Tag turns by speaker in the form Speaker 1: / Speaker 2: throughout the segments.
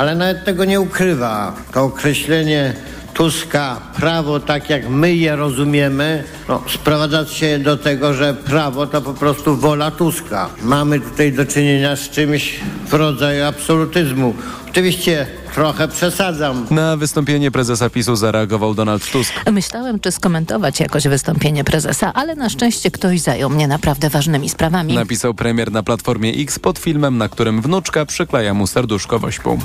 Speaker 1: ale nawet tego nie ukrywa. To określenie Tuska prawo, tak jak my je rozumiemy, no, sprowadza się do tego, że prawo to po prostu wola Tuska. Mamy tutaj do czynienia z czymś w rodzaju absolutyzmu. Oczywiście trochę przesadzam.
Speaker 2: Na wystąpienie prezesa PiSu zareagował Donald Tusk.
Speaker 3: Myślałem, czy skomentować jakoś wystąpienie prezesa, ale na szczęście ktoś zajął mnie naprawdę ważnymi sprawami.
Speaker 2: Napisał premier na Platformie X pod filmem, na którym wnuczka przykleja mu serduszko wośpą.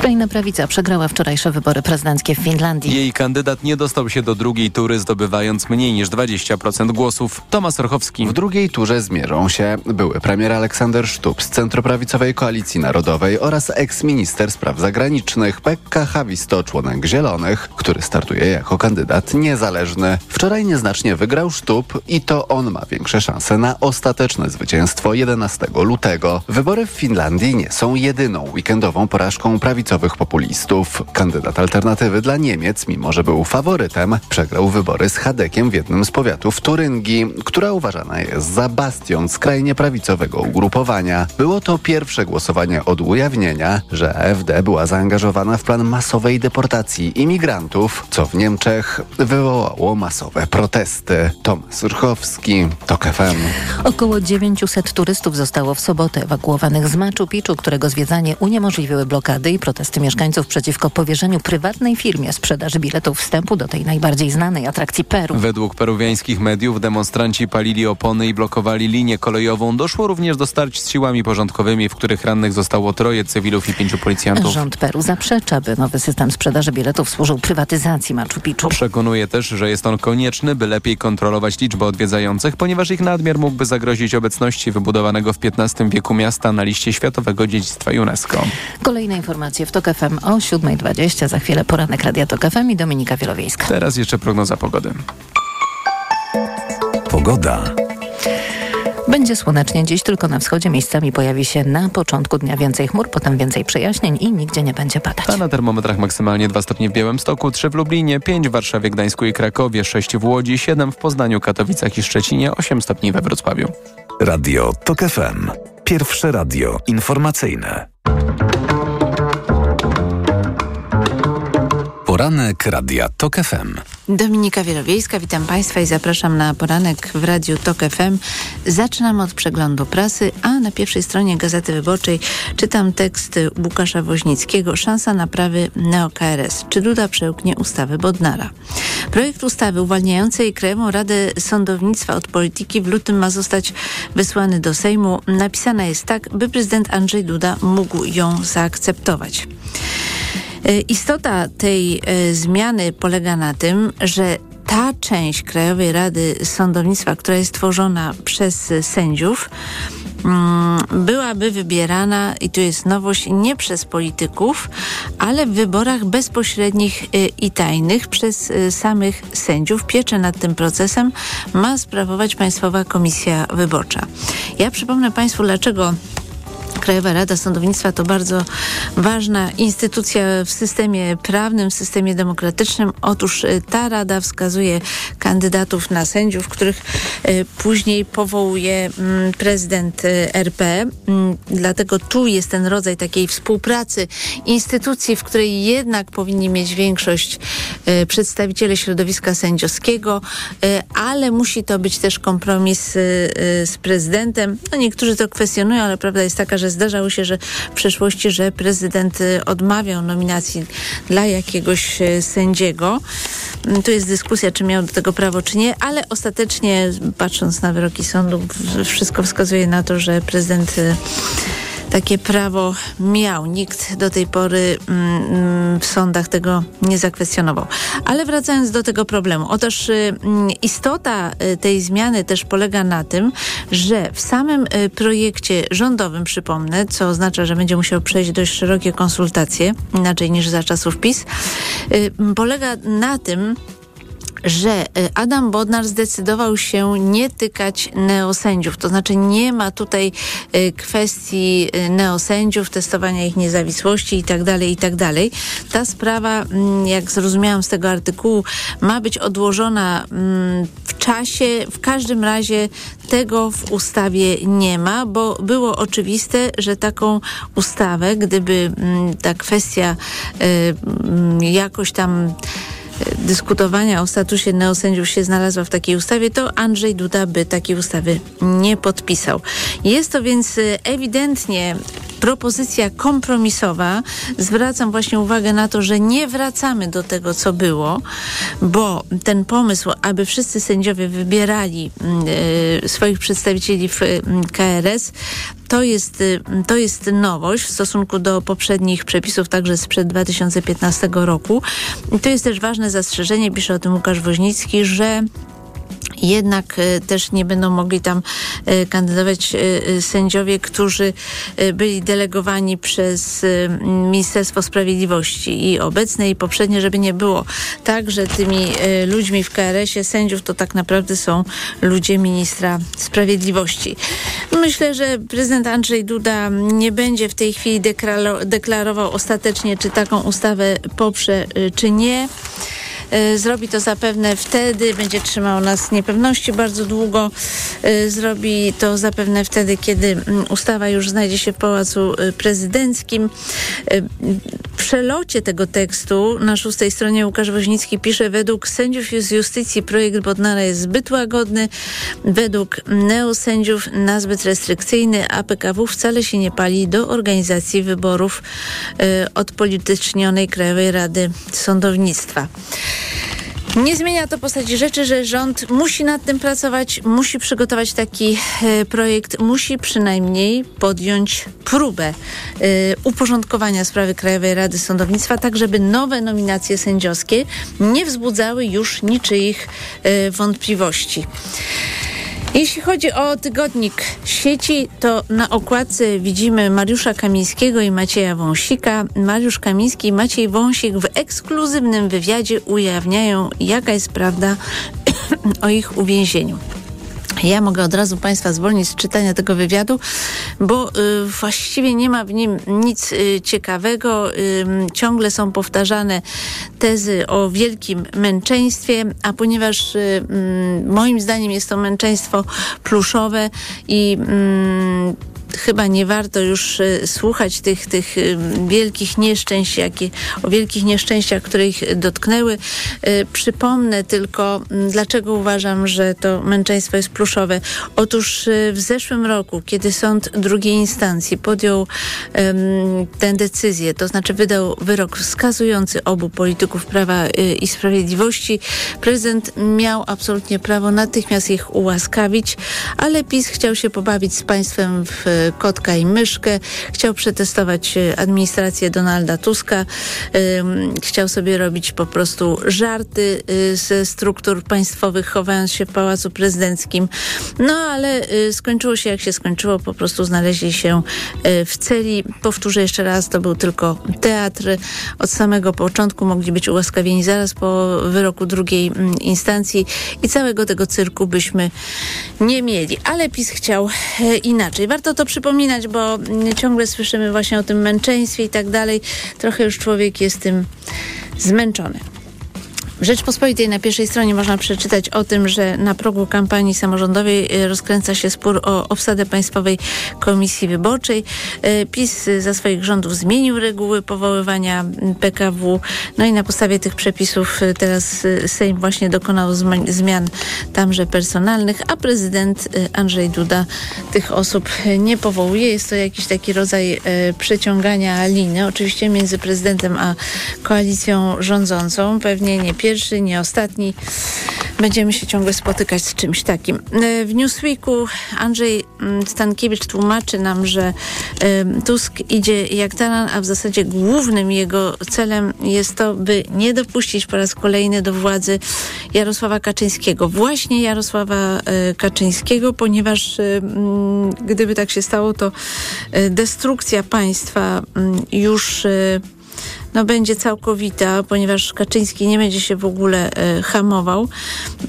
Speaker 3: Skrajna prawica przegrała wczorajsze wybory prezydenckie w Finlandii.
Speaker 2: Jej kandydat nie dostał się do drugiej tury, zdobywając mniej niż 20% głosów. Tomasz Orchowski.
Speaker 4: W drugiej turze zmierzą się były premier Aleksander Sztub z centroprawicowej Koalicji Narodowej oraz eks-minister spraw zagranicznych Pekka Havisto, członek Zielonych, który startuje jako kandydat niezależny. Wczoraj nieznacznie wygrał Sztub i to on ma większe szanse na ostateczne zwycięstwo 11 lutego. Wybory w Finlandii nie są jedyną weekendową porażką prawicowej prawicowych populistów. Kandydat alternatywy dla Niemiec, mimo że był faworytem, przegrał wybory z Hadekiem w jednym z powiatów Turyngii, która uważana jest za bastion skrajnie prawicowego ugrupowania. Było to pierwsze głosowanie od ujawnienia, że AfD była zaangażowana w plan masowej deportacji imigrantów, co w Niemczech wywołało masowe protesty. Tomasz Urchowski, TOK FM.
Speaker 3: Około 900 turystów zostało w sobotę ewakuowanych z Machu Picchu, którego zwiedzanie uniemożliwiły blokady i protesty protesty mieszkańców przeciwko powierzeniu prywatnej firmie sprzedaży biletów wstępu do tej najbardziej znanej atrakcji Peru.
Speaker 2: Według peruwiańskich mediów demonstranci palili opony i blokowali linię kolejową. Doszło również do starć z siłami porządkowymi, w których rannych zostało troje cywilów i pięciu policjantów.
Speaker 3: Rząd Peru zaprzecza, by nowy system sprzedaży biletów służył prywatyzacji Machu Picchu.
Speaker 2: Przekonuje też, że jest on konieczny, by lepiej kontrolować liczbę odwiedzających, ponieważ ich nadmiar mógłby zagrozić obecności wybudowanego w XV wieku miasta na liście Światowego Dziedzictwa UNESCO.
Speaker 3: Kolejne informacje w TOK FM o 7.20. Za chwilę poranek Radia TOK FM i Dominika Wielowiejska.
Speaker 2: Teraz jeszcze prognoza pogody.
Speaker 5: Pogoda.
Speaker 3: Będzie słonecznie dziś, tylko na wschodzie miejscami pojawi się na początku dnia więcej chmur, potem więcej przejaśnień i nigdzie nie będzie padać.
Speaker 2: A na termometrach maksymalnie 2 stopnie w Białymstoku, 3 w Lublinie, 5 w Warszawie, Gdańsku i Krakowie, 6 w Łodzi, 7 w Poznaniu, Katowicach i Szczecinie, 8 stopni we Wrocławiu.
Speaker 5: Radio TOK FM. Pierwsze radio informacyjne. Poranek Radia TOK FM.
Speaker 6: Dominika Wielowiejska, witam Państwa i zapraszam na poranek w Radiu TOK FM. Zaczynam od przeglądu prasy, a na pierwszej stronie Gazety Wyborczej czytam tekst Łukasza Woźnickiego Szansa naprawy NeoKRS. Czy Duda przełknie ustawy Bodnara? Projekt ustawy uwalniającej Krajową Radę Sądownictwa od polityki w lutym ma zostać wysłany do Sejmu. Napisana jest tak, by prezydent Andrzej Duda mógł ją zaakceptować. E, istota tej e, zmiany polega na tym, że ta część Krajowej Rady Sądownictwa, która jest tworzona przez sędziów, mm, byłaby wybierana, i tu jest nowość, nie przez polityków, ale w wyborach bezpośrednich e, i tajnych przez samych sędziów. Pieczę nad tym procesem ma sprawować Państwowa Komisja Wyborcza. Ja przypomnę Państwu, dlaczego Krajowa Rada Sądownictwa to bardzo ważna instytucja w systemie prawnym, w systemie demokratycznym. Otóż y, ta rada wskazuje kandydatów na sędziów, których y, później powołuje mm, prezydent y, RP. Mm, dlatego tu jest ten rodzaj takiej współpracy instytucji, w której jednak powinni mieć większość przedstawiciele środowiska sędziowskiego, ale musi to być też kompromis z prezydentem. No niektórzy to kwestionują, ale prawda jest taka, że zdarzało się, że w przeszłości, że prezydent y, odmawiał nominacji dla jakiegoś y, sędziego. Mm, tu jest dyskusja, czy miał do tego prawo, czy nie, ale ostatecznie, patrząc na wyroki sądu, wszystko wskazuje na to, że prezydent y, takie prawo miał. Nikt do tej pory mm, mm, w sądach tego nie zakwestionował. Ale wracając do tego problemu. Otóż y, mm, istota y, tej zmiany też polega na tym, że w samym y, projekcie rządowym, przypomnę, co oznacza, że będzie musiał przejść dość szerokie konsultacje, inaczej niż za czasów PiS, polega na tym, że Adam Bodnar zdecydował się nie tykać neosędziów. To znaczy nie ma tutaj kwestii neosędziów, testowania ich niezawisłości itd., tak itd. Tak Ta sprawa, mm, jak zrozumiałam z tego artykułu, ma być odłożona mm, w czasie. W każdym razie tego w ustawie nie ma, bo było oczywiste, że taką ustawę, gdyby mm, ta kwestia jakoś tam dyskutowania o statusie neosędziów się znalazła w takiej ustawie, to Andrzej Duda by takiej ustawy nie podpisał. Jest to więc y, ewidentnie propozycja kompromisowa. Zwracam właśnie uwagę na to, że nie wracamy do tego, co było, bo ten pomysł, aby wszyscy sędziowie wybierali y, swoich przedstawicieli w y, KRS, to jest, y, to jest nowość w stosunku do poprzednich przepisów, także sprzed 2015 roku. I to jest też ważne zastrzeżenie, pisze o tym Łukasz Woźnicki, że jednak e, też nie będą mogli tam e, kandydować e, sędziowie, którzy byli delegowani przez Ministerstwo Sprawiedliwości i obecne i poprzednie, żeby nie było tak, że tymi ludźmi w KRS-ie sędziów to tak naprawdę są ludzie ministra sprawiedliwości. Myślę, że prezydent Andrzej Duda nie będzie w tej chwili deklarował ostatecznie, czy taką ustawę poprze, czy nie. E, zrobi to zapewne wtedy, będzie trzymał nas niepewności bardzo długo. E, zrobi to zapewne wtedy, kiedy mm, ustawa już znajdzie się w Pałacu e, Prezydenckim. W przelocie tego tekstu na szóstej stronie Łukasz Woźnicki pisze, według sędziów z justycji projekt Bodnara jest zbyt łagodny, według neosędziów nazbyt restrykcyjny, a PKW wcale się nie pali do organizacji wyborów odpolitycznionej Krajowej Rady Sądownictwa. Nie zmienia to postaci rzeczy, że rząd musi nad tym pracować, musi przygotować taki e, projekt, musi przynajmniej podjąć próbę e, uporządkowania sprawy Krajowej Rady Sądownictwa, tak żeby nowe nominacje sędziowskie nie wzbudzały już niczyich e, wątpliwości. Jeśli chodzi o tygodnik sieci, to na okładce widzimy Mariusza Kamińskiego i Macieja Wąsika. Mariusz Kamiński i Maciej Wąsik w ekskluzywnym wywiadzie ujawniają, jaka jest prawda o ich uwięzieniu. Ja mogę od razu Państwa zwolnić z czytania tego wywiadu, bo y, właściwie nie ma w nim nic y, ciekawego. Y, ciągle są powtarzane tezy o wielkim męczeństwie, a ponieważ y, moim zdaniem jest to męczeństwo pluszowe i chyba nie warto już e, słuchać tych, tych e, wielkich nieszczęść, jakie, o wielkich nieszczęściach, które ich dotknęły. E, przypomnę tylko, dlaczego uważam, że to męczeństwo jest pluszowe. Otóż w zeszłym roku, kiedy sąd drugiej instancji podjął um, tę decyzję, to znaczy wydał wyrok wskazujący obu polityków Prawa i Sprawiedliwości, prezydent miał absolutnie prawo natychmiast ich ułaskawić, ale PiS chciał się pobawić z państwem w kotka i myszkę. Chciał przetestować e, administrację Donalda Tuska. Chciał sobie robić po prostu żarty e, ze struktur państwowych, chowając się w Pałacu Prezydenckim. No ale e, skończyło się jak się skończyło. Po prostu znaleźli się w celi. Powtórzę jeszcze raz, to był tylko teatr. Od samego początku mogli być ułaskawieni zaraz po wyroku drugiej mm, instancji i całego tego cyrku byśmy nie mieli. Ale PiS chciał inaczej. Warto to przypominać, bo ciągle słyszymy właśnie o tym męczeństwie i tak dalej. Trochę już człowiek jest tym zmęczony. W Rzeczpospolitej na pierwszej stronie można przeczytać o tym, że na progu kampanii samorządowej e, rozkręca się spór o obsadę Państwowej Komisji Wyborczej. E, PiS za swoich rządów zmienił reguły powoływania PKW. No i na podstawie tych przepisów e, teraz Sejm właśnie dokonał zmian tamże personalnych, a prezydent Andrzej Duda tych osób nie powołuje. Jest to jakiś taki rodzaj przeciągania liny, oczywiście między prezydentem a koalicją rządzącą. Pewnie nie pierwszy pierwszy, nie ostatni. Będziemy się ciągle spotykać z czymś takim. E, w Newsweeku Andrzej mm, Stankiewicz tłumaczy nam, że Tusk idzie jak taran, a w zasadzie głównym jego celem jest to, by nie dopuścić po raz kolejny do władzy Jarosława Kaczyńskiego. Właśnie Jarosława e, Kaczyńskiego, ponieważ e, mm, gdyby tak się stało, to destrukcja państwa mm, już no, będzie całkowita, ponieważ Kaczyński nie będzie się w ogóle e, hamował,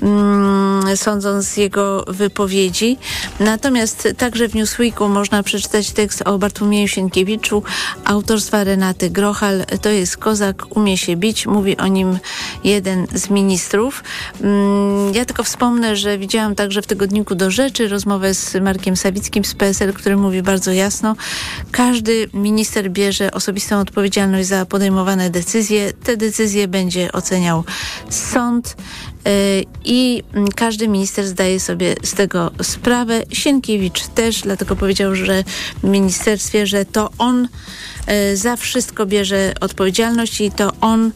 Speaker 6: mm, sądząc z jego wypowiedzi. Natomiast także w Newsweeku można przeczytać tekst o Bartłomieju Sienkiewiczu, autorstwa Renaty Grochal. To jest kozak, umie się bić, mówi o nim jeden z ministrów. Mm, ja tylko wspomnę, że widziałam także w tygodniku do rzeczy rozmowę z Markiem Sawickim z PSL, który mówi bardzo jasno, każdy minister bierze osobistą odpowiedzialność za podejmowane decyzje. Te decyzje będzie oceniał sąd. Y, i mm, każdy minister zdaje sobie z tego sprawę. Sienkiewicz też, dlatego powiedział, że w ministerstwie, że to on za wszystko bierze odpowiedzialność i to on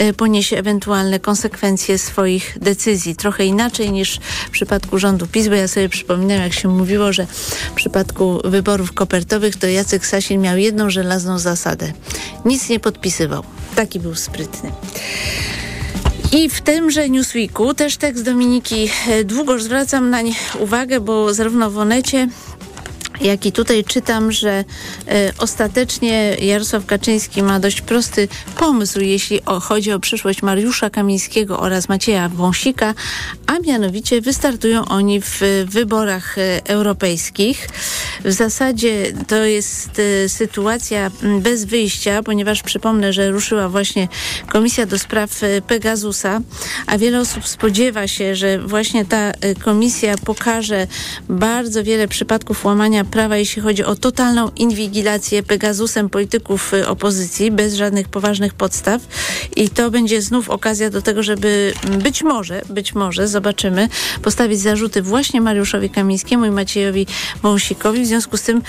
Speaker 6: y, poniesie ewentualne konsekwencje swoich decyzji. Trochę inaczej niż w przypadku rządu PiS, bo ja sobie przypominam, jak się mówiło, że w przypadku wyborów kopertowych to Jacek Sasin miał jedną żelazną zasadę. Nic nie podpisywał. Taki był sprytny. I w tymże Newsweeku też tekst Dominiki e, Długoż zwracam na nie uwagę, bo zarówno w Onecie jak i tutaj czytam, że e, ostatecznie Jarosław Kaczyński ma dość prosty pomysł, jeśli o, chodzi o przyszłość Mariusza Kamińskiego oraz Macieja Wąsika, a mianowicie wystartują oni w wyborach e, europejskich. W zasadzie to jest e, sytuacja bez wyjścia, ponieważ przypomnę, że ruszyła właśnie Komisja do Spraw e, Pegasusa, a wiele osób spodziewa się, że właśnie ta e, komisja pokaże bardzo wiele przypadków łamania prawa, jeśli chodzi o totalną inwigilację Pegasusem polityków y, opozycji bez żadnych poważnych podstaw i to będzie znów okazja do tego, żeby być może, być może, zobaczymy, postawić zarzuty właśnie Mariuszowi Kamińskiemu i Maciejowi Wąsikowi. W związku z tym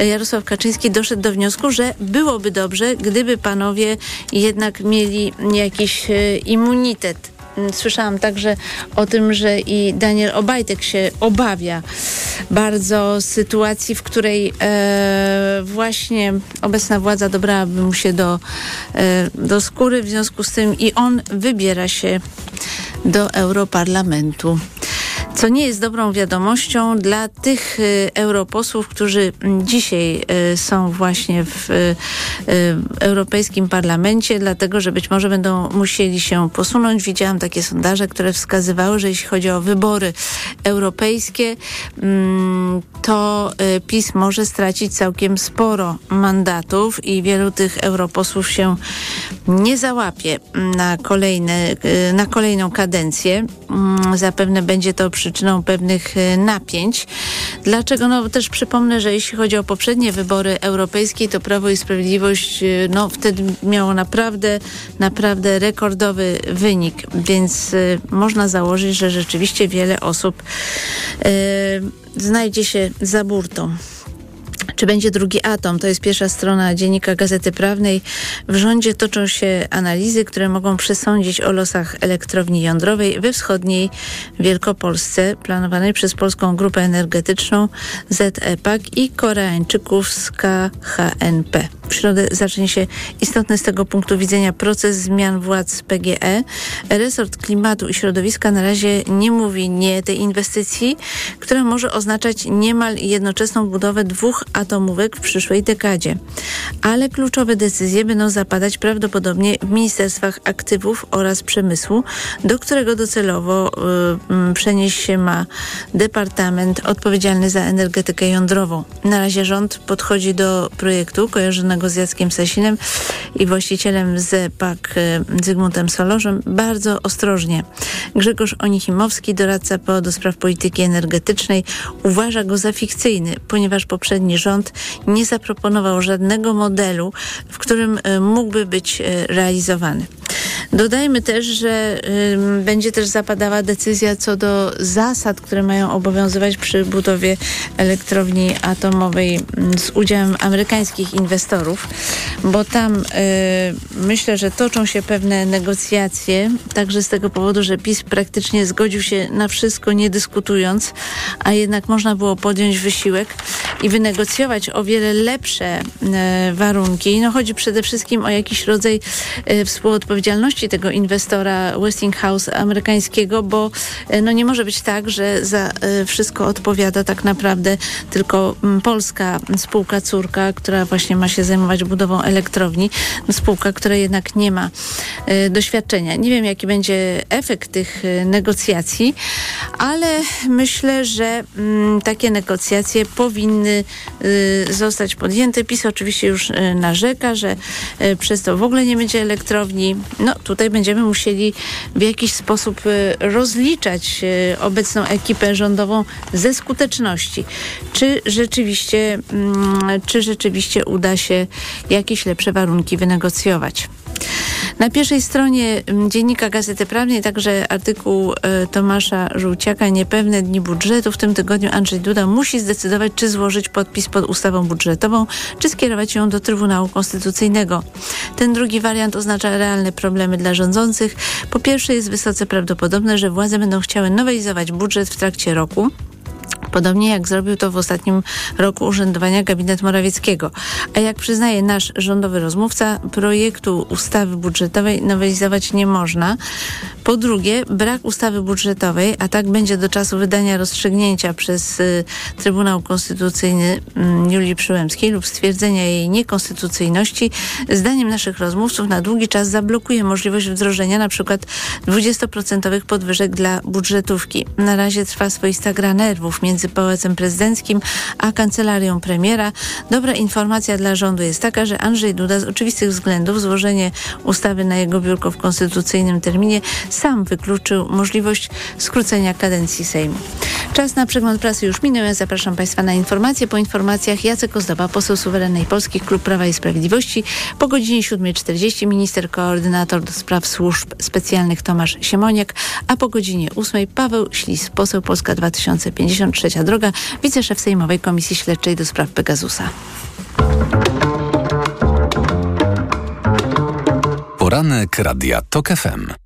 Speaker 6: y, Jarosław Kaczyński doszedł do wniosku, że byłoby dobrze, gdyby panowie jednak mieli jakiś y, immunitet Mm, słyszałam także o tym, że i Daniel Obajtek się obawia bardzo sytuacji, w której e, właśnie obecna władza dobrałaby mu się do, e, do skóry, w związku z tym i on wybiera się do Europarlamentu co nie jest dobrą wiadomością dla tych y, europosłów, którzy dzisiaj y, są właśnie w y, Europejskim Parlamencie, dlatego że być może będą musieli się posunąć. Widziałam takie sondaże, które wskazywały, że jeśli chodzi o wybory europejskie, mm, to PiS może stracić całkiem sporo mandatów i wielu tych europosłów się nie załapie na, kolejne, na kolejną kadencję. Mm, zapewne będzie to przy przyczyną pewnych e, napięć. Dlaczego? No też przypomnę, że jeśli chodzi o poprzednie wybory europejskie, to Prawo i Sprawiedliwość e, no, wtedy miało naprawdę, naprawdę rekordowy wynik, więc y, można założyć, że rzeczywiście wiele osób znajdzie się za burtą. Czy będzie drugi atom? To jest pierwsza strona dziennika Gazety Prawnej. W rządzie toczą się analizy, które mogą przesądzić o losach elektrowni jądrowej we wschodniej Wielkopolsce, planowanej przez Polską Grupę Energetyczną ZEPAK i Koreańczyków z KHNP. W środę zacznie się istotny z tego punktu widzenia proces zmian władz PGE. Resort Klimatu i Środowiska na razie nie mówi nie tej inwestycji, która może oznaczać niemal jednoczesną budowę dwóch atomówek w przyszłej dekadzie. Ale kluczowe decyzje będą zapadać prawdopodobnie w Ministerstwach Aktywów oraz Przemysłu, do którego docelowo y, przenieść się ma Departament odpowiedzialny za energetykę jądrową. Na razie rząd podchodzi do projektu kojarzonego z Jackiem Sasinem i właścicielem z PAK y, Zygmuntem Solorzem bardzo ostrożnie. Grzegorz Onichimowski, doradca PO do spraw polityki energetycznej, uważa go za fikcyjny, ponieważ poprzedni rząd nie zaproponował żadnego modelu, w którym e, mógłby być e, realizowany. Dodajmy też, że będzie też zapadała decyzja co do zasad, które mają obowiązywać przy budowie elektrowni atomowej z udziałem amerykańskich inwestorów, bo tam y, myślę, że toczą się pewne negocjacje, także z tego powodu, że PiS praktycznie zgodził się na wszystko, nie dyskutując, a jednak można było podjąć wysiłek i wynegocjować o wiele lepsze y, warunki. No chodzi przede wszystkim o jakiś rodzaj y, współodpowiedzialności tego inwestora Westinghouse amerykańskiego, bo no nie może być tak, że za wszystko odpowiada tak naprawdę tylko polska spółka córka, która właśnie ma się zajmować budową elektrowni. Spółka, która jednak nie ma doświadczenia. Nie wiem, jaki będzie efekt tych negocjacji, ale myślę, że takie negocjacje powinny zostać podjęte. PiS oczywiście już narzeka, że przez to w ogóle nie będzie elektrowni. No tutaj będziemy musieli w jakiś sposób rozliczać obecną ekipę rządową ze skuteczności. Czy rzeczywiście, mm, czy rzeczywiście uda się jakieś lepsze warunki wynegocjować? Na pierwszej stronie mm, dziennika Gazety Prawnej także artykuł e, Tomasza Żółciaka Niepewne dni budżetu. W tym tygodniu Andrzej Duda musi zdecydować, czy złożyć podpis pod ustawą budżetową, czy skierować ją do Trybunału Konstytucyjnego. Ten drugi wariant oznacza realne problemy dla rządzących. Po pierwsze jest wysoce prawdopodobne, że władze będą chciały nowelizować budżet w trakcie roku. Podobnie jak zrobił to w ostatnim roku urzędowania gabinet Morawieckiego. A jak przyznaje nasz rządowy rozmówca, projektu ustawy budżetowej nowelizować nie można. Po drugie, brak ustawy budżetowej, a tak będzie do czasu wydania rozstrzygnięcia przez y, Trybunał Konstytucyjny y, Julii Przyłębskiej lub stwierdzenia jej niekonstytucyjności, zdaniem naszych rozmówców na długi czas zablokuje możliwość wdrożenia przykład 20% podwyżek dla budżetówki. Na razie trwa swoista gra nerwów między Pałacem Prezydenckim a Kancelarią Premiera. Dobra informacja dla rządu jest taka, że Andrzej Duda z oczywistych względów złożenie ustawy na jego biurko w konstytucyjnym terminie sam wykluczył możliwość skrócenia kadencji Sejmu. Czas na przegląd prasy już minął. Ja zapraszam Państwa na informacje. Po informacjach Jacek Ozdoba, poseł Suwerennej Polski, Klub Prawa i Sprawiedliwości. Po godzinie 7.40 minister koordynator do spraw służb specjalnych Tomasz Siemoniak, a po godzinie 8.00 Paweł Ślis, poseł Polska 2053 Trzecia Droga, wiceszef Sejmowej Komisji Śledczej do spraw Pegasusa.
Speaker 5: Poranek Radia TOK FM.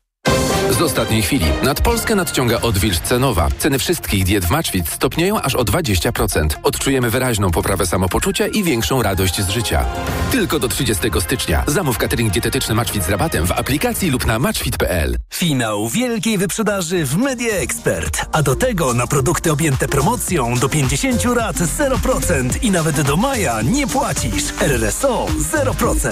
Speaker 7: Z ostatniej chwili nad Polskę nadciąga odwilż cenowa. Ceny wszystkich diet w Maczwit stopnieją aż o 20%. Odczujemy wyraźną poprawę samopoczucia i większą radość z życia. Tylko do 30 stycznia. Zamów catering dietetyczny Maczwit z rabatem w aplikacji lub na maczwit.pl.
Speaker 8: Finał wielkiej wyprzedaży w Media Expert. A do tego na produkty objęte promocją do 50 lat 0% i nawet do maja nie płacisz. RRSO 0%.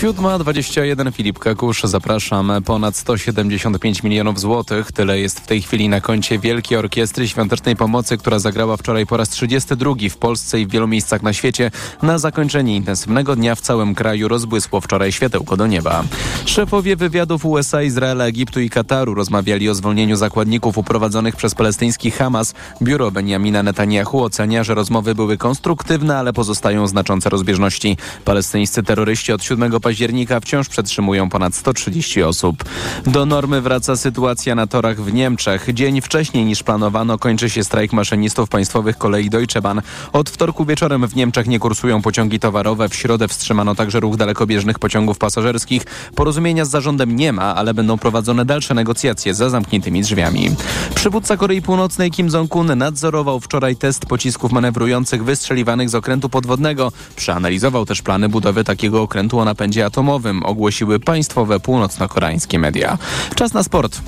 Speaker 2: 7.21 Filip Kakusz, zapraszam. Ponad 175 milionów złotych. Tyle jest w tej chwili na koncie Wielkiej Orkiestry Świątecznej Pomocy, która zagrała wczoraj po raz 32 w Polsce i w wielu miejscach na świecie. Na zakończenie intensywnego dnia w całym kraju rozbłysło wczoraj światełko do nieba. Szefowie wywiadów USA, Izraela, Egiptu i Kataru rozmawiali o zwolnieniu zakładników uprowadzonych przez palestyński Hamas. Biuro Benjamina Netanyahu ocenia, że rozmowy były konstruktywne, ale pozostają znaczące rozbieżności. Palestyńscy terroryści od 7 października października wciąż przetrzymują ponad 130 osób. Do normy wraca sytuacja na torach w Niemczech. Dzień wcześniej niż planowano kończy się strajk maszynistów państwowych kolei Deutsche Bahn. Od wtorku wieczorem w Niemczech nie kursują pociągi towarowe. W środę wstrzymano także ruch dalekobieżnych pociągów pasażerskich. Porozumienia z zarządem nie ma, ale będą prowadzone dalsze negocjacje za zamkniętymi drzwiami. Przywódca Korei Północnej Kim Jong-un nadzorował wczoraj test pocisków manewrujących wystrzeliwanych z okrętu podwodnego. Przeanalizował też plany budowy takiego okrętu o napędzie atomowym, ogłosiły państwowe północno-koreańskie media. Czas na sport.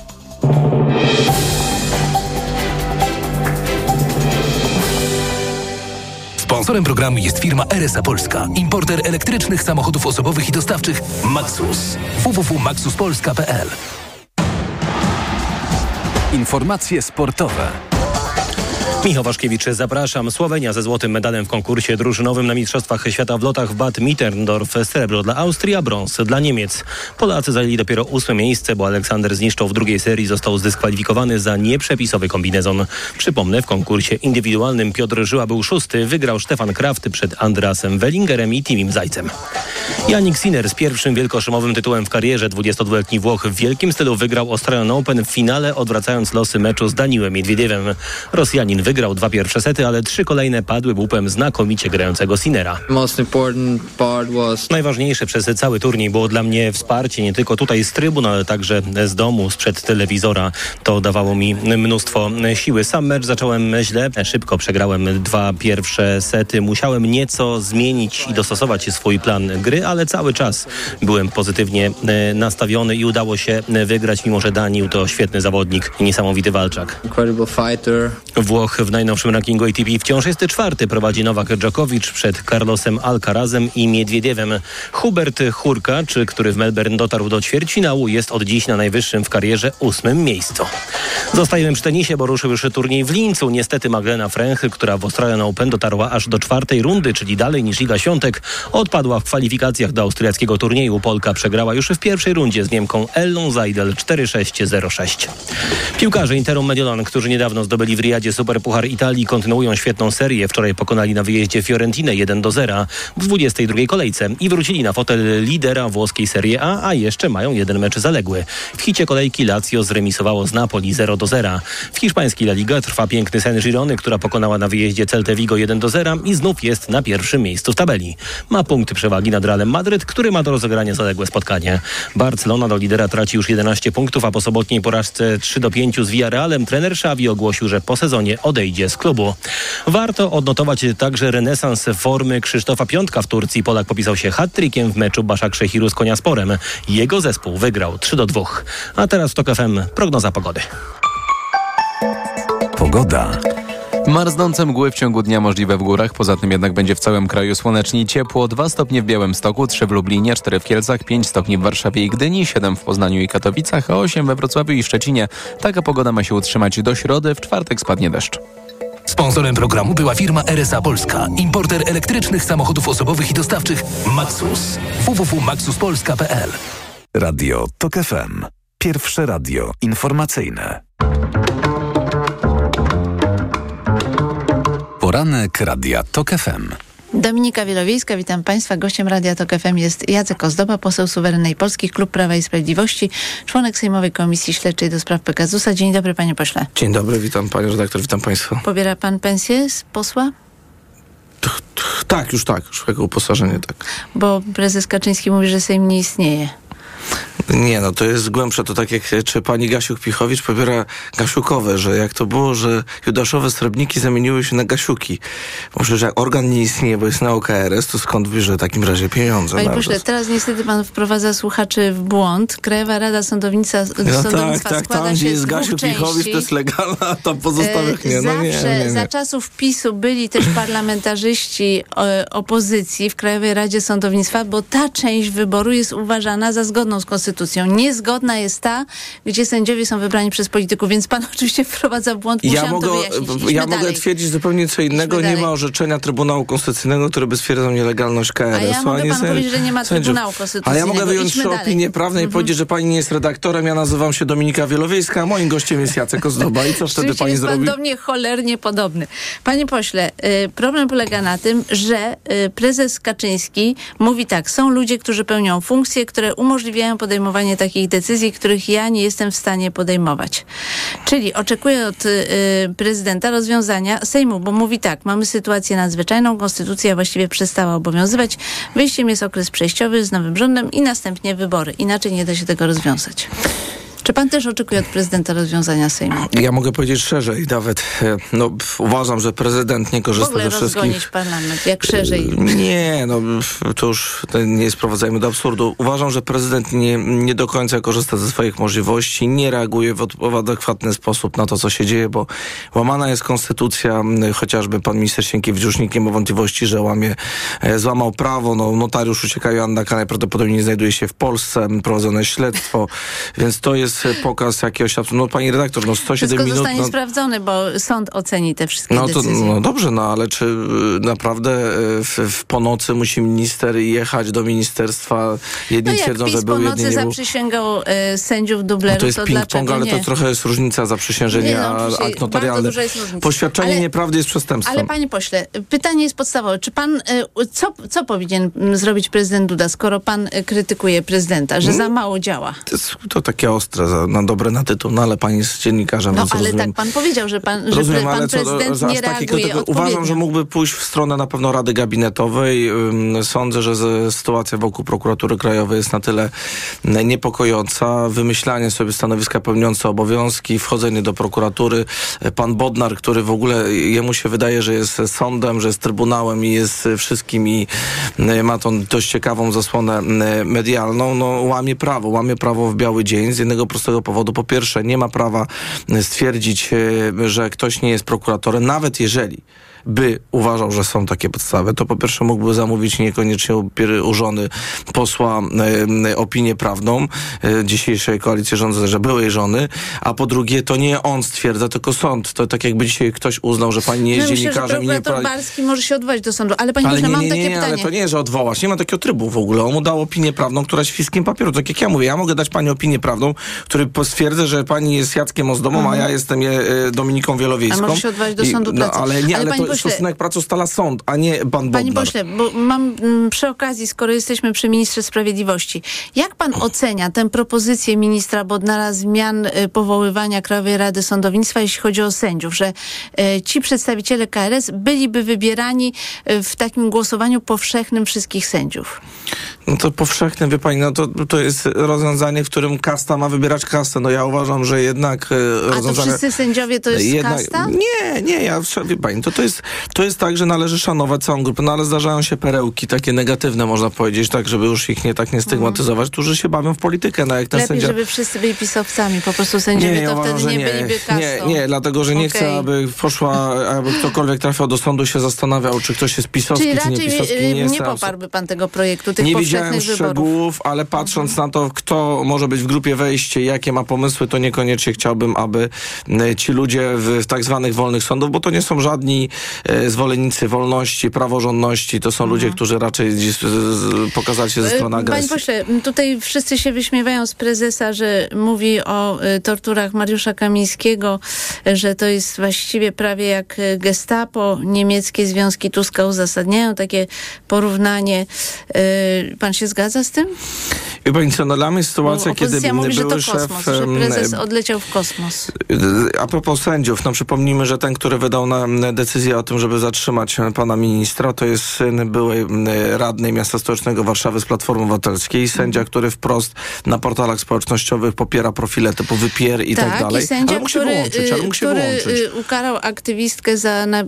Speaker 8: Sponsorem programu jest firma RSA Polska, importer elektrycznych samochodów osobowych i dostawczych Maxus. www.maxuspolska.pl
Speaker 5: Informacje sportowe.
Speaker 9: Michał Waszkiewicz, zapraszam. Słowenia ze złotym medalem w konkursie drużynowym na Mistrzostwach Świata w lotach w Bad Mitterndorf. Srebro dla Austrii, a brąz dla Niemiec. Polacy zajęli dopiero ósme miejsce, bo Aleksander zniszczał w drugiej serii został zdyskwalifikowany za nieprzepisowy kombinezon. Przypomnę, w konkursie indywidualnym Piotr Żyła był szósty. Wygrał Stefan Kraft przed Andrasem Wellingerem i Timim Zajcem. Janik Sinner z pierwszym wielkoszymowym tytułem w karierze 22-letni Włoch w wielkim stylu wygrał Australian Open w finale, odwracając losy meczu z Daniłem Miedwiediewem. Rosjanin wygrał dwa pierwsze sety, ale trzy kolejne padły łupem znakomicie grającego Sinera. Najważniejsze przez cały turniej było dla mnie wsparcie nie tylko tutaj z trybun, ale także z domu, sprzed telewizora. To dawało mi mnóstwo siły. Sam mecz zacząłem źle, szybko przegrałem dwa pierwsze sety. Musiałem nieco zmienić i dostosować swój plan gry, ale cały czas byłem pozytywnie e, nastawiony i udało się wygrać, mimo że Danił to świetny zawodnik i niesamowity walczak. Włoch w najnowszym rankingu ATP wciąż jest czwarty. Prowadzi Nowak Dżokowicz przed Carlosem Alcarazem i Miedwiediewem. Hubert Hurkacz, który w Melbourne dotarł do ćwierćfinału, jest od dziś na najwyższym w karierze ósmym miejscu. Zostajemy przy tenisie, bo ruszył już turniej w Lincu. Niestety Magdalena Fręch, która w Australian Open dotarła aż do czwartej rundy, czyli dalej niż Iga Świątek, odpadła w kwalifikacjach do austriackiego turnieju. Polka przegrała już w pierwszej rundzie z Niemką Ellą Zajdel 4-6-0-6. Piłkarze Interu Mediolan, którzy niedawno zdobyli w Riyadzie Superpuchar Italii, kontynuują świetną serię. Wczoraj pokonali na wyjeździe Fiorentinę 1-0 w 22 kolejce i wrócili na fotel lidera włoskiej Serie A, a jeszcze mają jeden mecz zaległy. W hicie kolejki Lazio zremisowało z Napoli 0-0. W hiszpańskiej La Liga trwa piękny sen Girony, która pokonała na wyjeździe Celte Vigo 1-0 i znów jest na pierwszym miejscu w tabeli. Ma punkty przewagi nad Realem Madryt, który ma do rozegrania zaległe spotkanie. Barcelona do lidera traci już 11 punktów, a po sobotniej porażce 3-5 z Villarrealem trener Xavi ogłosił, że po sezonie odejdzie z klubu. Warto odnotować także renesans formy Krzysztofa Piątka w Turcji. Polak popisał się hat-trickiem w meczu Baszak Szehiru z Koniasporem. Jego zespół wygrał 3-2. A teraz w TOK FM prognoza pogody.
Speaker 5: Pogoda.
Speaker 2: Marznące mgły w ciągu dnia możliwe w górach, poza tym jednak będzie w całym kraju słonecznie i ciepło. 2 stopnie w Białymstoku, 3 w Lublinie, 4 w Kielcach, 5 stopni w Warszawie i Gdyni, 7 w Poznaniu i Katowicach, a 8 we Wrocławiu i Szczecinie. Taka pogoda ma się utrzymać do środy, w czwartek spadnie deszcz.
Speaker 8: Sponsorem programu była firma RSA Polska, importer elektrycznych samochodów osobowych i dostawczych Maxus. www.maxuspolska.pl
Speaker 5: Radio TOK FM. Pierwsze radio informacyjne. Poranek Radia TOK FM.
Speaker 6: Dominika Wielowiejska, witam Państwa. Gościem Radia Tok FM jest Jacek Ozdoba, poseł Suwerennej Polski, Klub Prawa i Sprawiedliwości, członek Sejmowej Komisji Śledczej do spraw Pegasusa. Dzień dobry, panie pośle.
Speaker 10: Dzień dobry, witam panie redaktor, witam państwa.
Speaker 6: Pobiera pan pensję z posła?
Speaker 10: Tak, już tak, już jako uposażenie, tak.
Speaker 6: Bo prezes Kaczyński mówi, że Sejm nie istnieje.
Speaker 10: Nie, no to jest głębsze. To tak jak czy pani Gasiuk-Pichowicz pobiera gasiukowe, że jak to było, że judaszowe srebrniki zamieniły się na gasiuki. Może, że jak organ nie istnieje, bo jest na OKRS, to skąd bierze w takim razie pieniądze?
Speaker 6: Panie pośle, teraz niestety pan wprowadza słuchaczy w błąd. Krajowa Rada Sądownictwa,
Speaker 10: no
Speaker 6: Sądownictwa
Speaker 10: tak, tak, tam gdzie jest Gasiuk-Pichowicz, to jest legalne, a tam pozostałych nie. No
Speaker 6: Zawsze,
Speaker 10: nie, nie, nie.
Speaker 6: za czasów PiSu byli też parlamentarzyści e, opozycji w Krajowej Radzie Sądownictwa, bo ta część wyboru jest uważana za zgodną z konstytucją. Niezgodna jest ta, gdzie sędziowie są wybrani przez polityków, więc pan oczywiście wprowadza w błąd.
Speaker 10: Ja mogę, ja mogę twierdzić zupełnie co innego.
Speaker 6: Idźmy
Speaker 10: Nie
Speaker 6: dalej.
Speaker 10: ma orzeczenia Trybunału Konstytucyjnego, które by stwierdzał nielegalność KRS.
Speaker 6: A ja mogę panu powiedzieć, że nie ma Trybunału
Speaker 10: Ale ja
Speaker 6: Konstytucyjnego.
Speaker 10: mogę wyjąć trzy opinie prawne i powiedzieć, że pani nie jest redaktorem. Ja nazywam się Dominika Wielowiejska, a moim gościem jest Jacek Ozdoba. I co wtedy pani
Speaker 6: jest
Speaker 10: zrobi?
Speaker 6: pan do mnie cholernie podobny. Panie pośle, y, problem polega na tym, że y, prezes Kaczyński mówi tak, są ludzie, którzy pełnią funkcje, które umożliwiają podejmowanie takich decyzji, których ja nie jestem w stanie podejmować. Czyli oczekuję od y, prezydenta rozwiązania Sejmu, bo mówi tak, mamy sytuację nadzwyczajną, konstytucja właściwie przestała obowiązywać, wyjściem jest okres przejściowy z nowym rządem i następnie wybory. Inaczej nie da się tego rozwiązać. Czy pan też oczekuje od prezydenta rozwiązania Sejmu?
Speaker 10: Ja mogę powiedzieć szerzej, nawet e, no, uważam, że prezydent nie korzysta ze wszystkich...
Speaker 6: parlament, jak szerzej.
Speaker 10: Nie, no to już nie sprowadzajmy do absurdu. Uważam, że prezydent nie, nie do końca korzysta ze swoich możliwości, nie reaguje w, w adekwatny sposób na to, co się dzieje, bo łamana jest konstytucja, chociażby pan minister Sienkiewicz już nikt nie ma wątpliwości, że łamie, e, złamał prawo, no notariusz ucieka Joanna K. najprawdopodobniej nie znajduje się w Polsce, prowadzone śledztwo, więc to jest jest pokaz jakiegoś. No pani redaktor, no 107
Speaker 6: Wszystko
Speaker 10: minut...
Speaker 6: zostanie
Speaker 10: No,
Speaker 6: sprawdzone, bo sąd oceni te wszystkie
Speaker 10: no to
Speaker 6: decyzje.
Speaker 10: no dobrze, no ale czy y, naprawdę y, w, w po nocy musi minister jechać do ministerstwa? Jedni
Speaker 6: No
Speaker 10: twierdzą,
Speaker 6: PiS
Speaker 10: że był,
Speaker 6: po
Speaker 10: jedni
Speaker 6: nocy
Speaker 10: nie był.
Speaker 6: zaprzysięgał e, sędziów
Speaker 10: No
Speaker 6: dublerów,
Speaker 10: to jest
Speaker 6: to
Speaker 10: ping-pong, ale to trochę jest różnica zaprzysiężenia,
Speaker 6: no,
Speaker 10: akt notarialny. Poświadczenie
Speaker 6: Ale-
Speaker 10: nieprawdy jest przestępstwem.
Speaker 6: Ale panie pośle, pytanie jest podstawowe. Czy pan, e, co, co powinien zrobić prezydent Duda, skoro pan e, krytykuje prezydenta, że za mało działa?
Speaker 10: To, jest, to takie ostre, za, na dobre na tytuł, no ale pani jest dziennikarzem,
Speaker 6: No ale
Speaker 10: rozumiem.
Speaker 6: tak pan powiedział, że pan, że
Speaker 10: Rozumiem, ale
Speaker 6: pan
Speaker 10: co do-
Speaker 6: prezydent nie reaguje.
Speaker 10: Uważam, że mógłby pójść w stronę na pewno Rady Gabinetowej. Sądzę, że sytuacja wokół prokuratury krajowej jest na tyle niepokojąca. Wymyślanie sobie stanowiska pełniące obowiązki, wchodzenie do prokuratury. Pan Bodnar, który w ogóle jemu się wydaje, że jest sądem, że jest trybunałem i jest wszystkim i y, ma tą dość ciekawą zasłonę y, medialną, no łamie prawo. Łamie prawo w biały dzień z jednego prostego powodu. Po pierwsze, nie ma prawa stwierdzić, y, że ktoś nie jest prokuratorem, nawet jeżeli by uważał, że są takie podstawy, to po pierwsze mógłby zamówić niekoniecznie u, żony posła e, opinię prawną e, dzisiejszej koalicji rządzącej, że byłej żony, a po drugie to nie on stwierdza, tylko sąd. To tak jakby dzisiaj ktoś uznał, że pani nie jest
Speaker 6: myślę,
Speaker 10: dziennikarzem i nie pra-
Speaker 6: Barski może się odwołać do sądu. Ale panie
Speaker 10: ale nie,
Speaker 6: mam
Speaker 10: nie,
Speaker 6: takie
Speaker 10: nie, nie,
Speaker 6: pytanie.
Speaker 10: ale to nie, że odwołać. Nie ma takiego trybu w ogóle. On mu dał opinię prawną, która jest fiskiem papieru. Tak jak ja mówię, ja mogę dać pani opinię prawną, który stwierdzę, że pani jest Jackiem Ozdobą, a ja jestem e, e, Dominiką Wielowiejską.
Speaker 6: Mhm. A może się odwołać do sądu
Speaker 10: no,
Speaker 6: pracy.
Speaker 10: ale nie,
Speaker 6: Ale
Speaker 10: ale,
Speaker 6: panie
Speaker 10: to
Speaker 6: pośle-
Speaker 10: stosunek pracy ustala sąd, a nie pan Bodnar.
Speaker 6: Panie pośle, bo mam mm, przy okazji, skoro jesteśmy przy ministrze sprawiedliwości, jak pan ocenia tę propozycję ministra Bodnara zmian y, powoływania Krajowej Rady Sądownictwa, jeśli chodzi o sędziów, że y, ci przedstawiciele KRS byliby wybierani y, w takim głosowaniu powszechnym wszystkich sędziów?
Speaker 10: No to powszechne, wie pani, no to, to jest rozwiązanie, w którym kasta ma wybierać kastę. No ja uważam, że jednak e,
Speaker 6: A to
Speaker 10: rozwiązanie...
Speaker 6: wszyscy sędziowie to jest
Speaker 10: Jednak-
Speaker 6: kasta?
Speaker 10: Nie, nie, ja, wie pani, to, to, jest, to jest tak, że należy szanować całą grupę, no ale zdarzają się perełki takie negatywne, można powiedzieć, tak, żeby już ich nie tak nie stygmatyzować, którzy się bawią w politykę, no jak ten
Speaker 6: Lepiej,
Speaker 10: sędzia...
Speaker 6: żeby wszyscy byli pisowcami, po prostu sędziowie
Speaker 10: ja
Speaker 6: to
Speaker 10: uważam,
Speaker 6: wtedy
Speaker 10: że
Speaker 6: nie, byliby kastą.
Speaker 10: Nie, nie, dlatego, że nie chcę,
Speaker 6: Okej.
Speaker 10: aby poszła, aby ktokolwiek trafiał do sądu się zastanawiał, czy ktoś jest pisowski,
Speaker 6: Czyli
Speaker 10: czy nie
Speaker 6: raczej
Speaker 10: pisowski.
Speaker 6: y, nie,
Speaker 10: jestem
Speaker 6: poparłby pan tego projektu, tych
Speaker 10: nie widziałem szczegółów, ale patrząc na to, kto może być w grupie wejście, jakie ma pomysły, to niekoniecznie chciałbym, aby e, ci ludzie w, w tak zwanych wolnych sądów, bo to nie są żadni zwolennicy wolności, praworządności, to są ludzie, którzy raczej z, pokazali się ze strony
Speaker 6: E, Panie
Speaker 10: agresji.
Speaker 6: pośle, tutaj wszyscy się wyśmiewają z prezesa, że mówi o torturach Mariusza Kamińskiego, że to jest właściwie prawie jak gestapo. Niemieckie związki Tuska uzasadniają takie porównanie. Pan się zgadza z tym?
Speaker 10: Wie pani co, no dla mnie sytuacja, kiedy
Speaker 6: mówi, że to
Speaker 10: były
Speaker 6: kosmos,
Speaker 10: szef...
Speaker 6: że prezes odleciał w kosmos.
Speaker 10: A propos sędziów, no przypomnijmy, że ten, który wydał nam decyzję o tym, żeby zatrzymać pana ministra, to jest syn byłej radnej miasta stołecznego Warszawy z Platformy Obywatelskiej, sędzia, który wprost na portalach społecznościowych popiera profile typu wypier i tak, dalej.
Speaker 6: i sędzia,
Speaker 10: ale mógł się
Speaker 6: który,
Speaker 10: wyłączyć, ale mógł się
Speaker 6: który
Speaker 10: wyłączyć.
Speaker 6: y, ukarał aktywistkę za na,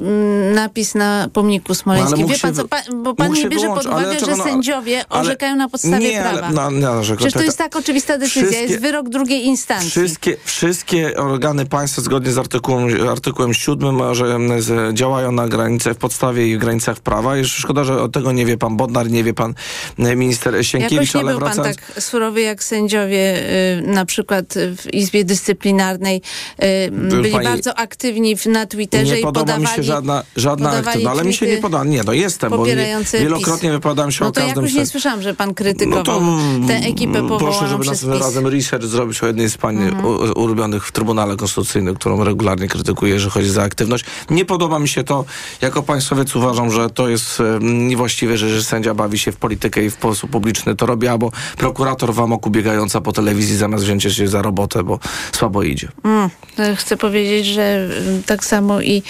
Speaker 6: napis na pomniku smoleńskim.
Speaker 10: mógł
Speaker 6: Wie pan co, pan, bo pan nie bierze pod
Speaker 10: ale
Speaker 6: uwagę, że
Speaker 10: no-
Speaker 6: sędziowie
Speaker 10: ale-
Speaker 6: orzekają na podstawie
Speaker 10: nie, ale-
Speaker 6: prawa.
Speaker 10: no, nie narzekam,
Speaker 6: Przecież to jest tak oczywista decyzja, jest wyrok drugiej instancji.
Speaker 10: Wszystkie, wszystkie organy państwa zgodnie z artykułem, artykułem 7, że z, działają na granicy w podstawie i w granicach prawa. Jeszcze szkoda, że od tego nie wie pan Bodnar, nie wie pan e, minister Sienkiewicz,
Speaker 6: Jakoś nie
Speaker 10: ale
Speaker 6: był pan
Speaker 10: wracając...
Speaker 6: tak surowy jak sędziowie, y, na przykład w Izbie Dyscyplinarnej y, byli
Speaker 10: pani-
Speaker 6: bardzo aktywni na Twitterze
Speaker 10: Nie
Speaker 6: i
Speaker 10: podoba
Speaker 6: podawali...
Speaker 10: mi się żadna, żadna aktywna, ale mi się nie podoba. Nie, no jestem, bo nie, wielokrotnie
Speaker 6: PiS.
Speaker 10: wypowiadałem się
Speaker 6: No
Speaker 10: o
Speaker 6: to
Speaker 10: każdym...
Speaker 6: jakoś nie słyszałam, że pan krytykował
Speaker 10: No to
Speaker 6: tę ekipę powołaną
Speaker 10: proszę, żeby
Speaker 6: przez PiS.
Speaker 10: razem research zrobić o jednej z pani
Speaker 6: Mhm.
Speaker 10: ulubionych w Trybunale Konstytucyjnym, którą regularnie krytykuję, że chodzi za aktywność. Nie podoba mi się to. Jako państwowiec uważam, że to jest e, niewłaściwe, że, że sędzia bawi się w politykę i w sposób publiczny to robi, albo prokurator w amoku biegająca po telewizji zamiast wziąć się za robotę, bo słabo idzie.
Speaker 6: Mm, chcę powiedzieć, że y, tak samo i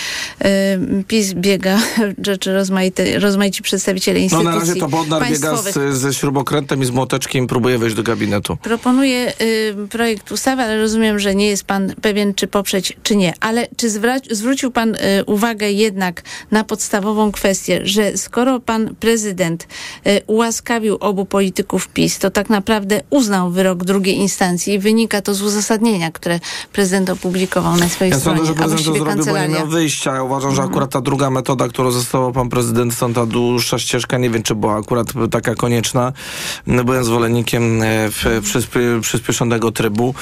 Speaker 6: y, PiS biega rzeczy rozmaite, rozmaici przedstawiciele
Speaker 10: No
Speaker 6: instytucji
Speaker 10: na razie to Bodnar biega z, ze śrubokrętem i z młoteczkiem i próbuje wejść do gabinetu.
Speaker 6: Proponuje y, projekt ustawy, ale rozumiem, że nie jest pan pewien, czy poprzeć, czy nie. Ale czy zwrócił pan y, uwagę jednak na podstawową kwestię, że skoro pan prezydent y, ułaskawił obu polityków PiS, to tak naprawdę uznał wyrok drugiej instancji i wynika to z uzasadnienia, które prezydent opublikował na swojej
Speaker 10: Ja
Speaker 6: stronie,
Speaker 10: sądzę, że prezydent to zrobił, bo nie miał wyjścia. Ja uważam, że
Speaker 6: Mhm.
Speaker 10: akurat ta druga metoda, którą zastosował pan prezydent, to ta dłuższa ścieżka, nie wiem, czy była akurat taka konieczna. Byłem zwolennikiem e, przyspieszonego trybu.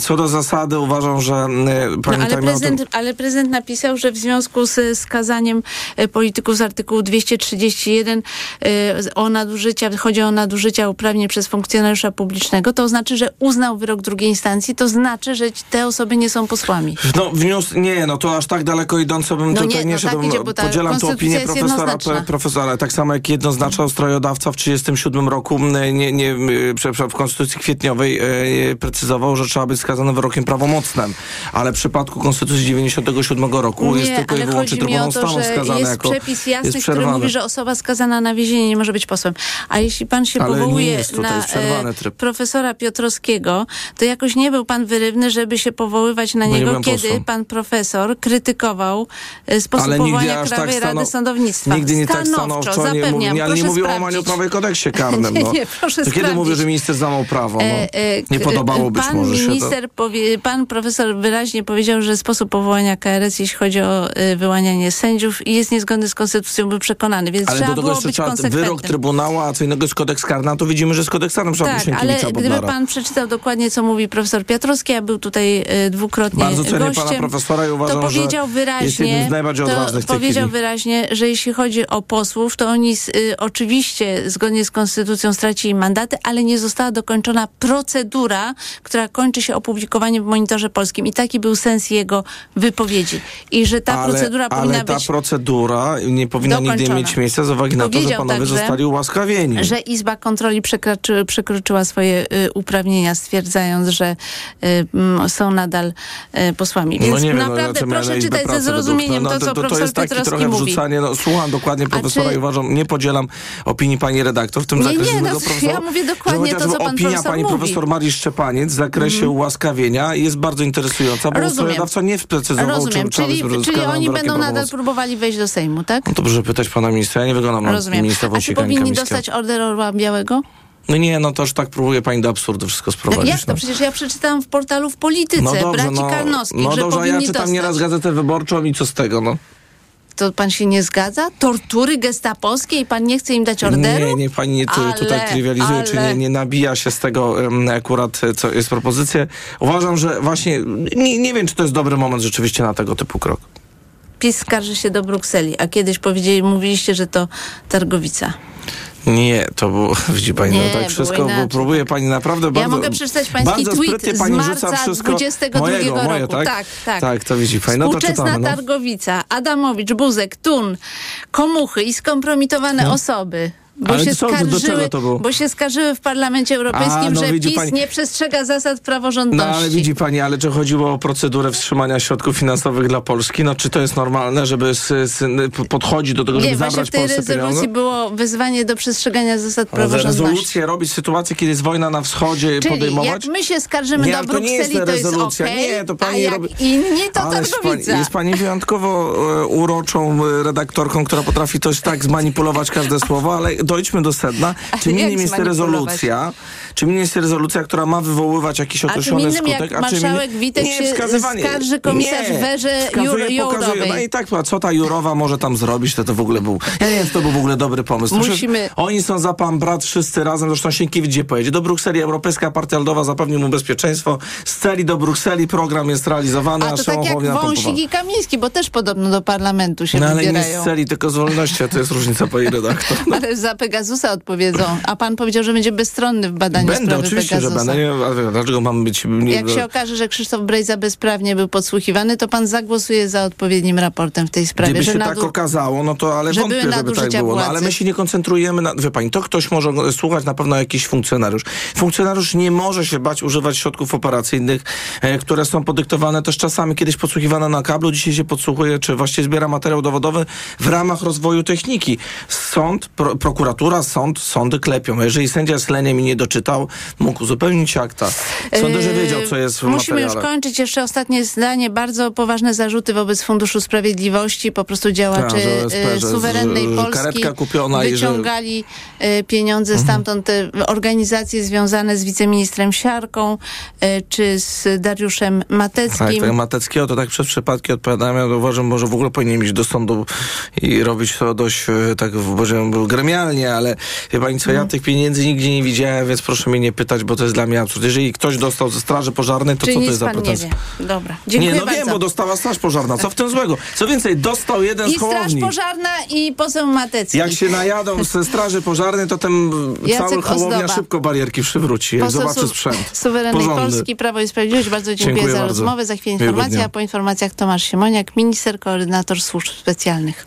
Speaker 10: Co do zasady uważam, że e,
Speaker 6: No, ale,
Speaker 10: pamiętajmy
Speaker 6: prezydent,
Speaker 10: o tym...
Speaker 6: ale prezydent napisał, że w związku z skazaniem e, polityków z artykułu 231 e, o nadużycia, chodzi o nadużycia uprawnień przez funkcjonariusza publicznego, to znaczy, że uznał wyrok drugiej instancji, to znaczy, że te osoby nie są posłami.
Speaker 10: No wnios... nie, no to aż tak daleko idąco bym
Speaker 6: No
Speaker 10: tutaj
Speaker 6: nie,
Speaker 10: nie,
Speaker 6: no
Speaker 10: szedł.
Speaker 6: tak idzie,
Speaker 10: Podzielam
Speaker 6: konstytucja
Speaker 10: opinię
Speaker 6: jest
Speaker 10: profesora, profesora, tak samo jak jednoznaczał strojodawca w 1937 roku nie, nie, przepraszam, w Konstytucji Kwietniowej e, precyzował, że trzeba być skazany wyrokiem prawomocnym, ale w przypadku Konstytucji 97 roku jest
Speaker 6: Nie,
Speaker 10: tylko i wyłącznie
Speaker 6: mi o to, że jest przepis jasny, który mówi, że osoba skazana na więzienie nie może być posłem. A jeśli pan się
Speaker 10: Ale nie
Speaker 6: powołuje na e, profesora Piotrowskiego, to jakoś nie był pan wyrywny, żeby się powoływać na
Speaker 10: nie
Speaker 6: niego,
Speaker 10: byłem
Speaker 6: kiedy
Speaker 10: posłem.
Speaker 6: pan profesor krytykował e, sposób
Speaker 10: Ale nigdy
Speaker 6: powołania
Speaker 10: aż tak
Speaker 6: Krajowej Rady Sądownictwa.
Speaker 10: Nigdy nie tak
Speaker 6: Stanowczo,
Speaker 10: stanowczo, nie,
Speaker 6: zapewniam,
Speaker 10: mówi, ale nie
Speaker 6: proszę
Speaker 10: mówił o łamaniu prawa i kodeksie karnym.
Speaker 6: Nie,
Speaker 10: No.
Speaker 6: nie, proszę
Speaker 10: to kiedy mówił, że minister złamał prawo? No.
Speaker 6: E, e,
Speaker 10: nie podobało być
Speaker 6: pan
Speaker 10: może się to.
Speaker 6: powie, pan profesor wyraźnie powiedział, że sposób powołania KRS, jeśli chodzi o e, wyłanianie sędziów, jest niezgodny z konstytucją, był przekonany, więc
Speaker 10: Ale
Speaker 6: trzeba
Speaker 10: do tego
Speaker 6: było być
Speaker 10: trzeba wyrok Trybunału, a co innego jest kodeks karny, a to widzimy, że z kodeks karnym trzeba
Speaker 6: Tak, ale gdyby pan przeczytał dokładnie, co mówi profesor Piotrowski, a był tutaj e, dwukrotnie
Speaker 10: Bardzo cenię
Speaker 6: gościem,
Speaker 10: pana profesora i uważam,
Speaker 6: to
Speaker 10: że
Speaker 6: powiedział wyraźnie,
Speaker 10: jest jednym z najbardziej
Speaker 6: to
Speaker 10: odważnych
Speaker 6: powiedział
Speaker 10: chwili.
Speaker 6: wyraźnie, że jeśli chodzi o posłów, to oni y, oczywiście zgodnie z konstytucją stracili mandaty, ale nie została dokończona procedura, która kończy się opublikowaniem w Monitorze Polskim. I taki był sens jego wypowiedzi. I że ta
Speaker 10: ale,
Speaker 6: procedura powinna
Speaker 10: ale ta procedura nie powinna nigdy
Speaker 6: dokończona.
Speaker 10: mieć miejsca z uwagi na to, że panowie
Speaker 6: także,
Speaker 10: zostali ułaskawieni.
Speaker 6: że Izba Kontroli przekroczy, przekroczyła swoje y, uprawnienia, stwierdzając, że y, są nadal y, posłami. Więc
Speaker 10: no nie wiem, no,
Speaker 6: naprawdę
Speaker 10: na
Speaker 6: proszę czytać ze zrozumieniem
Speaker 10: według-
Speaker 6: to, co
Speaker 10: to, to
Speaker 6: profesor
Speaker 10: jest taki
Speaker 6: Piotrowski
Speaker 10: trochę
Speaker 6: mówi.
Speaker 10: wrzucanie, no, słucham dokładnie profesora
Speaker 6: czy-
Speaker 10: i uważam, nie podzielam opinii pani redaktor w tym
Speaker 6: Nie,
Speaker 10: zakresie.
Speaker 6: nie, no,
Speaker 10: profesor,
Speaker 6: ja mówię dokładnie to, co pan
Speaker 10: opinia pani
Speaker 6: mówi.
Speaker 10: profesor Marii Szczepaniec w zakresie ułaskawienia jest bardzo interesująca, bo strojodawca nie sprecyzował,
Speaker 6: Rozumiem, czyli, czyli oni będą nadal
Speaker 10: prawomocnym.
Speaker 6: próbowali wejść do Sejmu, tak?
Speaker 10: No to proszę pytać pana ministra, ja nie wyglądam na
Speaker 6: Rozumiem.
Speaker 10: ministra
Speaker 6: A czy powinni dostać order Orła Białego?
Speaker 10: No nie, no to już tak próbuje pani do absurdu wszystko
Speaker 6: No,
Speaker 10: sprowadzić.
Speaker 6: jak to?
Speaker 10: no.
Speaker 6: Przecież ja przeczytałam w portalu w Polityce
Speaker 10: No dobrze,
Speaker 6: braci
Speaker 10: no,
Speaker 6: Karnowskich,
Speaker 10: no
Speaker 6: że
Speaker 10: dobrze,
Speaker 6: powinni
Speaker 10: ja czytam
Speaker 6: dostać.
Speaker 10: nieraz gazetę wyborczą i co z tego, no.
Speaker 6: To pan się nie zgadza? Tortury gestapowskie i pan nie chce im dać orderu?
Speaker 10: Nie, nie, pani nie,
Speaker 6: Ale,
Speaker 10: tutaj trywializuje, czy
Speaker 6: ale-
Speaker 10: nie, nie nabija się z tego em, akurat, e, co jest propozycja. Uważam, że właśnie, nie, nie wiem, czy to jest dobry moment rzeczywiście na tego typu krok.
Speaker 6: PiS skarży się do Brukseli, a kiedyś powiedzieli, mówiliście, że to Targowica.
Speaker 10: Nie, to było, widzi pani,
Speaker 6: Nie,
Speaker 10: no tak wszystko, bo próbuje pani naprawdę bardzo...
Speaker 6: mogę przeczytać pański tweet z marca
Speaker 10: wszystko
Speaker 6: 22
Speaker 10: mojego,
Speaker 6: roku.
Speaker 10: moje, tak?
Speaker 6: Tak, tak.
Speaker 10: Tak, to widzi pani, no
Speaker 6: Współczesna
Speaker 10: czytamy, no.
Speaker 6: Targowica, Adamowicz, Buzek, Tun, Komuchy i skompromitowane osoby. Bo.
Speaker 10: Ale
Speaker 6: się,
Speaker 10: co,
Speaker 6: skarżyły,
Speaker 10: to było?
Speaker 6: bo się skarżyły w Parlamencie Europejskim,
Speaker 10: A, no
Speaker 6: że PiS
Speaker 10: pani-
Speaker 6: nie przestrzega zasad praworządności.
Speaker 10: No ale widzi pani, ale czy chodziło o procedurę wstrzymania środków finansowych dla Polski? No czy to jest normalne, żeby z, z, podchodzić do tego, żeby
Speaker 6: Nie, właśnie
Speaker 10: zabrać
Speaker 6: w tej
Speaker 10: Polsce
Speaker 6: rezolucji
Speaker 10: pieniądze?
Speaker 6: było wezwanie do przestrzegania zasad praworządności.
Speaker 10: rezolucję robić w sytuacji, kiedy jest wojna na wschodzie
Speaker 6: Czyli
Speaker 10: podejmować?
Speaker 6: jak my się skarżymy
Speaker 10: Nie,
Speaker 6: do
Speaker 10: ale to
Speaker 6: Brukseli, to jest okej,
Speaker 10: Nie, to pani
Speaker 6: a
Speaker 10: robi-
Speaker 6: inni, to
Speaker 10: Ależ
Speaker 6: Targowica.
Speaker 10: pani, jest pani wyjątkowo e, uroczą redaktorką, która potrafi coś tak zmanipulować każde słowo, ale dojdźmy do sedna. Czym innym jest rezolucja, czym innym jest rezolucja, która ma wywoływać jakiś
Speaker 6: A
Speaker 10: określony
Speaker 6: innym,
Speaker 10: skutek,
Speaker 6: jak
Speaker 10: a czym
Speaker 6: marszałek Witek się
Speaker 10: wskazywanie.
Speaker 6: skarży komisarz
Speaker 10: Nie,
Speaker 6: Werze
Speaker 10: wskazuje,
Speaker 6: Jur-
Speaker 10: pokazuje.
Speaker 6: Jourowej.
Speaker 10: No i tak, a co ta Jurowa może tam zrobić, to to w ogóle był... Ja nie wiem, czy to był w ogóle dobry pomysł. Przecież
Speaker 6: Musimy-
Speaker 10: Oni są za pan brat wszyscy razem, zresztą Sienkiewicz gdzie pojedzie? Do Brukseli, Europejska Partia Ludowa zapewni mu bezpieczeństwo. Z celi do Brukseli program jest realizowany,
Speaker 6: A
Speaker 10: a,
Speaker 6: to tak jak. Wąsik i Kamiński, bo też podobno do parlamentu się
Speaker 10: No ale nie
Speaker 6: wybierają.
Speaker 10: z celi, tylko z wolności, a to jest różnica, pani redaktor. No.
Speaker 6: Ale za Pegasusa odpowiedzą. A pan powiedział, że będzie bezstronny w badaniu
Speaker 10: Będę, oczywiście, że będę. Dlaczego mam być... Nie,
Speaker 6: Jak się okaże, że Krzysztof Brejza bezprawnie był podsłuchiwany, to pan zagłosuje za odpowiednim raportem w tej sprawie.
Speaker 10: Gdyby się
Speaker 6: nadu-
Speaker 10: tak okazało, no to ale
Speaker 6: że
Speaker 10: wątpię, żeby tak było. No, ale my się nie koncentrujemy na... Wie pani, to ktoś może słuchać na pewno jakiś funkcjonariusz. Funkcjonariusz nie może się bać używać środków operacyjnych, e, które są podyktowane też czasami kiedyś podsłuchiwane na kablu, dzisiaj się podsłuchuje, czy właściwie zbiera materiał dowodowy w ramach rozwoju techniki. Sąd, pro, prokuratura, sąd, sądy klepią. Jeżeli sędzia z leniem i nie doczytał, mógł uzupełnić akta. Sądzę, że wiedział, co jest w
Speaker 6: Yy, Musimy
Speaker 10: materiale.
Speaker 6: już kończyć. Jeszcze ostatnie zdanie. Bardzo poważne zarzuty wobec Funduszu Sprawiedliwości. Po prostu działacze
Speaker 10: Tak, że SP, że-
Speaker 6: suwerennej
Speaker 10: że
Speaker 6: Polski
Speaker 10: karetka kupiona i że-
Speaker 6: wyciągali e, pieniądze stamtąd. Te organizacje związane z wiceministrem Siarką czy z Dariuszem
Speaker 10: Tak,
Speaker 6: Mateckim.
Speaker 10: tak, Mateckiego to tak przez przypadki odpowiadałem. Ja uważam, może w ogóle powinien iść do sądu i robić to dość tak, powiedziałbym, gremialnie genialnie, ale wie pani co, ja tych pieniędzy nigdzie nie widziałem, więc proszę mnie nie pytać, bo to jest dla mnie absurd. Jeżeli ktoś dostał ze Straży Pożarnej, to
Speaker 6: Czyli
Speaker 10: co to jest za
Speaker 6: pan nie
Speaker 10: pretensja?
Speaker 6: wie. Dobra, dziękuję
Speaker 10: Nie, no
Speaker 6: bardzo.
Speaker 10: wiem, bo dostała Straż Pożarna. Co w tym złego? Co więcej, dostał jeden
Speaker 6: I
Speaker 10: z
Speaker 6: Straż
Speaker 10: Hołowni.
Speaker 6: Pożarna i poseł Matecki.
Speaker 10: Jak się najadą ze Straży Pożarnej, to ten
Speaker 6: Jacek
Speaker 10: cały Hołownia
Speaker 6: Ozdoba.
Speaker 10: szybko barierki przywróci,
Speaker 6: Poseł
Speaker 10: zobaczy
Speaker 6: su-
Speaker 10: sprzęt.
Speaker 6: Suwerennej
Speaker 10: Porządny.
Speaker 6: Polski, Prawo i Sprawiedliwość. Bardzo dziękuję,
Speaker 10: Dziękuję
Speaker 6: za
Speaker 10: bardzo.
Speaker 6: rozmowę. Za chwilę informacja, a po informacjach Tomasz Siemoniak, minister, koordynator służb specjalnych.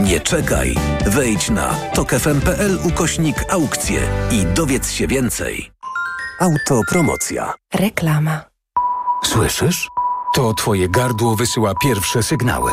Speaker 5: Nie czekaj. Wejdź na tokefm.pl ukośnik aukcje i dowiedz się więcej. Autopromocja.
Speaker 11: Reklama.
Speaker 12: Słyszysz? To twoje gardło wysyła pierwsze sygnały.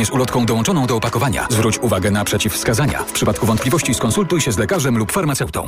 Speaker 12: z ulotką dołączoną do opakowania. Zwróć uwagę na przeciwwskazania. W przypadku wątpliwości skonsultuj się z lekarzem lub farmaceutą.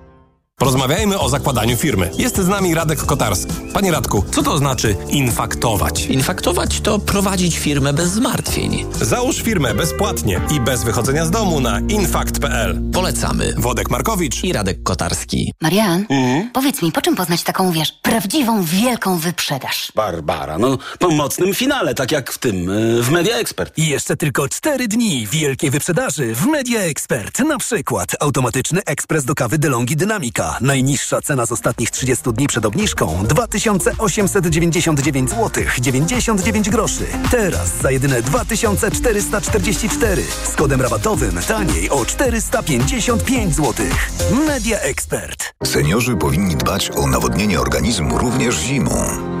Speaker 13: Porozmawiajmy o zakładaniu firmy. Jest z nami Radek Kotarski. Panie Radku, co to znaczy infaktować?
Speaker 14: Infaktować to prowadzić firmę bez zmartwień.
Speaker 13: Załóż firmę bezpłatnie i bez wychodzenia z domu na infakt.pl.
Speaker 14: Polecamy.
Speaker 13: Wodek Markowicz
Speaker 14: i Radek Kotarski.
Speaker 15: Marian, powiedz mi, po czym poznać taką, wiesz, prawdziwą, wielką wyprzedaż?
Speaker 16: Barbara, no po mocnym finale, tak jak w tym, y, w Media Expert.
Speaker 8: I jeszcze tylko cztery dni wielkiej wyprzedaży w Media Expert. Na przykład automatyczny ekspres do kawy DeLonghi Dynamika. Najniższa cena z ostatnich 30 dni przed obniżką 2899 zł 99 groszy. Teraz za jedyne 2444 z kodem rabatowym taniej o 455 zł. Media Expert.
Speaker 17: Seniorzy powinni dbać o nawodnienie organizmu również zimą.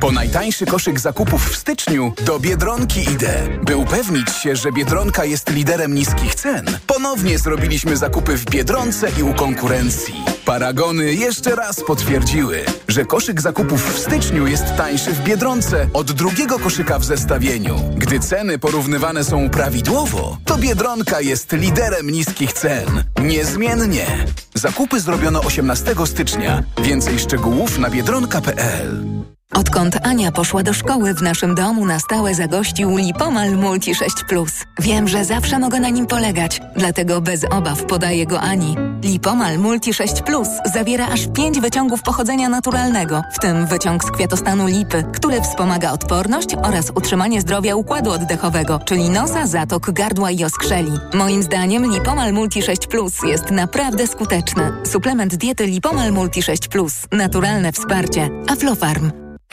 Speaker 18: Po najtańszy koszyk zakupów w styczniu do Biedronki idę. By upewnić się, że Biedronka jest liderem niskich cen, ponownie zrobiliśmy zakupy w Biedronce i u konkurencji. Paragony jeszcze raz potwierdziły, że koszyk zakupów w styczniu jest tańszy w Biedronce od drugiego koszyka w zestawieniu. Gdy ceny porównywane są prawidłowo, to Biedronka jest liderem niskich cen. Niezmiennie. Zakupy zrobiono 18 stycznia. Więcej szczegółów na biedronka.pl.
Speaker 19: Odkąd Ania poszła do szkoły, w naszym domu na stałe zagościł Lipomal Multi 6 Plus. Wiem, że zawsze mogę na nim polegać, dlatego bez obaw podaję go Ani. Lipomal Multi 6 Plus zawiera aż 5 wyciągów pochodzenia naturalnego, w tym wyciąg z kwiatostanu lipy, który wspomaga odporność oraz utrzymanie zdrowia układu oddechowego, czyli nosa, zatok, gardła i oskrzeli. Moim zdaniem Lipomal Multi 6 Plus jest naprawdę skuteczny. Suplement diety Lipomal Multi 6 Plus. Naturalne wsparcie. Aflofarm.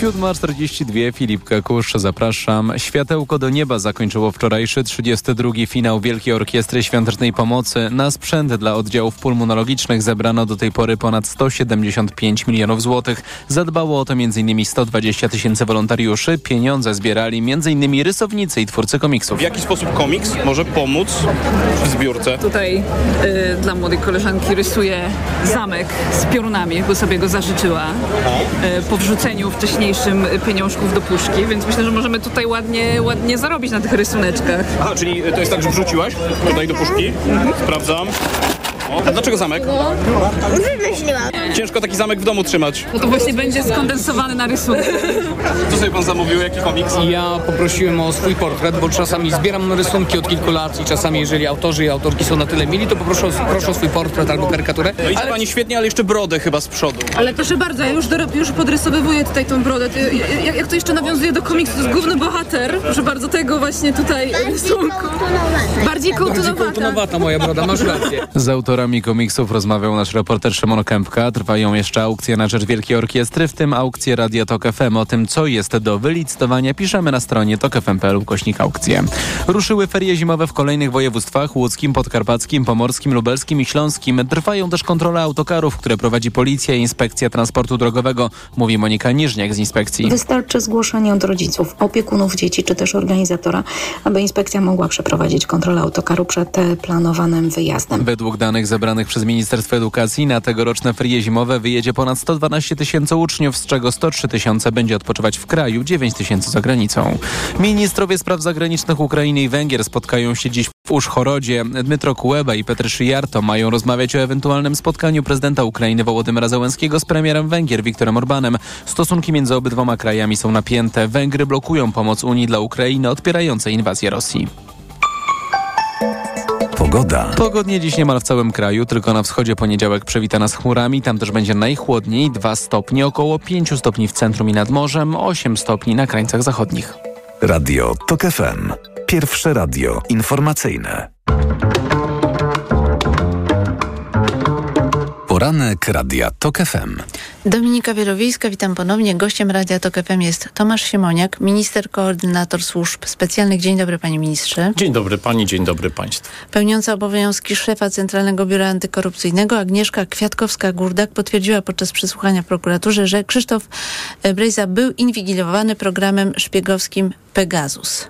Speaker 2: 7.42, Filip Kakusz, zapraszam. Światełko do nieba zakończyło wczorajszy 32. finał Wielkiej Orkiestry Świątecznej Pomocy. Na sprzęt dla oddziałów pulmonologicznych zebrano do tej pory ponad 175 milionów złotych. Zadbało o to m.in. 120 tysięcy wolontariuszy. Pieniądze zbierali m.in. rysownicy i twórcy komiksów.
Speaker 20: W jaki sposób komiks może pomóc w zbiórce?
Speaker 21: Tutaj y, dla młodej koleżanki rysuję zamek z piorunami, bo sobie go zażyczyła y, po wrzuceniu wcześniejszym pieniążków do puszki, więc myślę, że możemy tutaj ładnie, ładnie zarobić na tych rysuneczkach.
Speaker 20: Aha, czyli to jest tak, że wrzuciłaś tutaj do puszki? Sprawdzam. A dlaczego zamek?
Speaker 22: Wymyśliłam.
Speaker 20: Ciężko taki zamek w domu trzymać.
Speaker 21: No to właśnie będzie skondensowany na rysunek.
Speaker 20: Co sobie pan zamówił? Jaki komiks?
Speaker 23: Ja poprosiłem o swój portret, bo czasami zbieram rysunki od kilku lat i czasami jeżeli autorzy i autorki są na tyle mili, to poproszę, o- proszę o swój portret albo karykaturę.
Speaker 20: No idzie pani świetnie, ale jeszcze brodę chyba z przodu.
Speaker 21: Ale proszę bardzo, ja już, dorob, już podrysowywuję tutaj tą brodę. Jak, jak to jeszcze nawiązuje do komiksu, to jest główny bohater. Proszę bardzo, tego właśnie tutaj rysunku. Bardziej kołtunowata.
Speaker 23: Kołtunowata moja broda, masz rację.
Speaker 2: Z autorami komiksów rozmawiał nasz reporter Szymon Kępka. Trwają jeszcze aukcje na rzecz Wielkiej Orkiestry, w tym aukcje Radia Tok FM. O tym, co jest do wylicytowania, piszemy na stronie tokfm.pl kośnik aukcje. Ruszyły ferie zimowe w kolejnych województwach łódzkim, podkarpackim, pomorskim, lubelskim i śląskim. Trwają też kontrole autokarów, które prowadzi Policja i Inspekcja Transportu Drogowego, mówi Monika Niżniak z inspekcji.
Speaker 24: Wystarczy zgłoszenie od rodziców, opiekunów dzieci czy też organizatora, aby inspekcja mogła przeprowadzić kontrolę autokaru przed planowanym wyjazdem.
Speaker 2: Według danych zebranych przez Ministerstwo Edukacji na tegoroczne ferie zimowe wyjedzie ponad 112 tysięcy uczniów, z czego 103 tysiące będzie odpoczywać w kraju, 9 tysięcy za granicą. Ministrowie spraw zagranicznych Ukrainy i Węgier spotkają się dziś w Uszchorodzie. Dmytro Kuleba i Petr Szyjarto mają rozmawiać o ewentualnym spotkaniu prezydenta Ukrainy Wołodymyra Załęskiego z premierem Węgier Viktorem Orbanem. Stosunki między obydwoma krajami są napięte. Węgry blokują pomoc Unii dla Ukrainy odpierającej inwazję Rosji.
Speaker 5: Pogoda.
Speaker 2: Pogodnie dziś niemal w całym kraju, tylko na wschodzie poniedziałek przewita nas chmurami. Tam też będzie najchłodniej, 2 stopnie, około 5 stopni w centrum i nad morzem, 8 stopni na krańcach zachodnich.
Speaker 5: Radio TOK FM. Pierwsze radio informacyjne. Poranek Radia TOK FM.
Speaker 6: Dominika Wielowiejska, witam ponownie. Gościem Radia Tok FM jest Tomasz Siemoniak, minister koordynator służb specjalnych. Dzień dobry panie ministrze.
Speaker 25: Dzień dobry pani, dzień dobry państwu.
Speaker 6: Pełniąca obowiązki szefa Centralnego Biura Antykorupcyjnego Agnieszka Kwiatkowska-Gurdak potwierdziła podczas przesłuchania w prokuraturze, że Krzysztof Brejza był inwigilowany programem szpiegowskim Pegasus.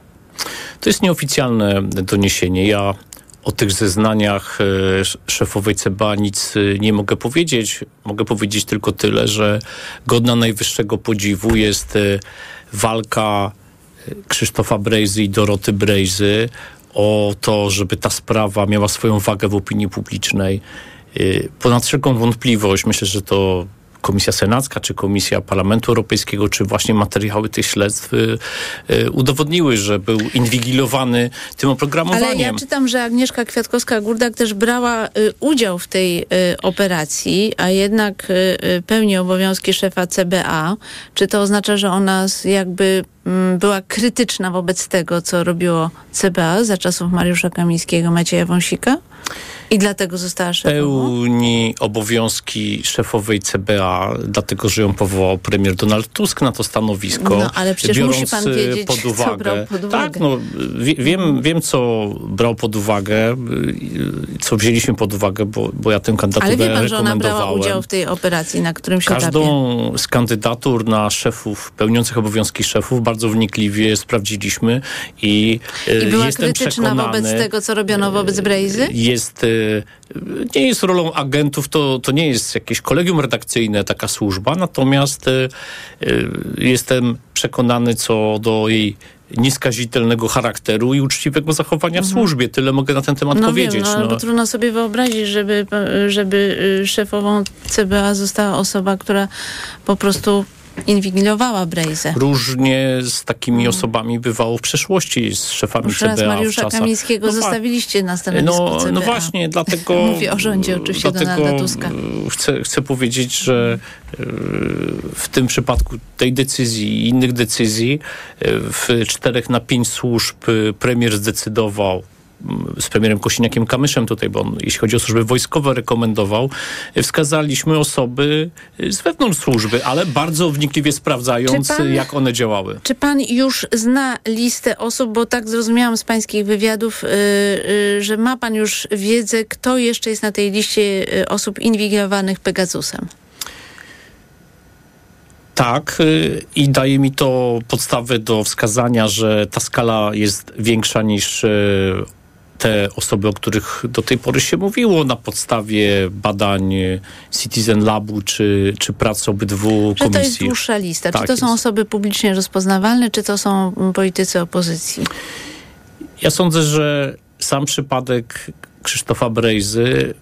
Speaker 25: To jest nieoficjalne doniesienie. Ja o tych zeznaniach e, sz- szefowej CBA nic e, nie mogę powiedzieć. Mogę powiedzieć tylko tyle, że godna najwyższego podziwu jest e, walka Krzysztofa Brejzy i Doroty Brejzy o to, żeby ta sprawa miała swoją wagę w opinii publicznej. Ponad wszelką wątpliwość, myślę, że to Komisja Senacka, czy Komisja Parlamentu Europejskiego, czy właśnie materiały tych śledztw y, y, udowodniły, że był inwigilowany tym oprogramowaniem.
Speaker 6: Ale ja czytam, że Agnieszka Kwiatkowska-Gurdak też brała y, udział w tej operacji, a jednak pełni obowiązki szefa CBA. Czy to oznacza, że ona jakby mm, była krytyczna wobec tego, co robiło CBA za czasów Mariusza Kamińskiego, Macieja Wąsika? I dlatego została szefową?
Speaker 25: Pełni obowiązki szefowej CBA, dlatego że ją powołał premier Donald Tusk na to stanowisko.
Speaker 6: No, ale przecież
Speaker 25: biorąc
Speaker 6: musi pan
Speaker 25: y,
Speaker 6: wiedzieć,
Speaker 25: pod
Speaker 6: co
Speaker 25: uwagę,
Speaker 6: brał pod uwagę.
Speaker 25: Tak, no, wie, wiem, wiem, co brał pod uwagę, y, co wzięliśmy pod uwagę, bo, bo ja tę kandydaturę
Speaker 6: Ale wie pan, że ona brała udział w tej operacji na którymś etapie?
Speaker 25: Każdą z kandydatur na szefów, pełniących obowiązki szefów bardzo wnikliwie sprawdziliśmy i, e,
Speaker 6: I była
Speaker 25: jestem
Speaker 6: krytyczna
Speaker 25: przekonany,
Speaker 6: wobec tego, co robiono wobec Brejzy?
Speaker 25: Jest, e, nie jest rolą agentów, to, to nie jest jakieś kolegium redakcyjne, taka służba, natomiast e, e, jestem przekonany co do jej nieskazitelnego charakteru i uczciwego zachowania w służbie. Tyle mogę na ten temat
Speaker 6: no
Speaker 25: powiedzieć.
Speaker 6: Wiem, no, bo trudno sobie wyobrazić, żeby, żeby y, szefową CBA została osoba, która po prostu inwigilowała Brejzę.
Speaker 25: Różnie z takimi osobami bywało w przeszłości, z szefami
Speaker 6: raz
Speaker 25: CBA
Speaker 6: Mariusza
Speaker 25: w czasach.
Speaker 6: Kamińskiego
Speaker 25: No
Speaker 6: zostawiliście na stanowisku
Speaker 25: no,
Speaker 6: CBA.
Speaker 25: no właśnie, dlatego...
Speaker 6: Mówię o rządzie oczywiście Donalda Tuska.
Speaker 25: y, Chcę, chcę powiedzieć, że y, w tym przypadku tej decyzji i innych decyzji y, w czterech na pięć służb y, premier zdecydował mm, z premierem Kosiniakiem-Kamyszem tutaj, bo on, jeśli chodzi o służby wojskowe, rekomendował, y, wskazaliśmy osoby y, z wewnątrz służby, ale bardzo wnikliwie sprawdzając,
Speaker 6: pan-
Speaker 25: jak one działały.
Speaker 6: Czy pan już zna listę osób, bo tak zrozumiałam z pańskich wywiadów, y, że ma pan już wiedzę, kto jeszcze jest na tej liście osób inwigilowanych Pegasusem?
Speaker 25: Tak, i daje mi to podstawy do wskazania, że ta skala jest większa niż te osoby, o których do tej pory się mówiło na podstawie badań Citizen Labu czy, czy prac obydwu
Speaker 6: Że to jest
Speaker 25: komisji.
Speaker 6: dłuższa lista.
Speaker 25: Tak
Speaker 6: czy to są
Speaker 25: jest.
Speaker 6: osoby publicznie rozpoznawalne, czy to są politycy opozycji?
Speaker 25: Ja sądzę, że sam przypadek Krzysztofa Brejzy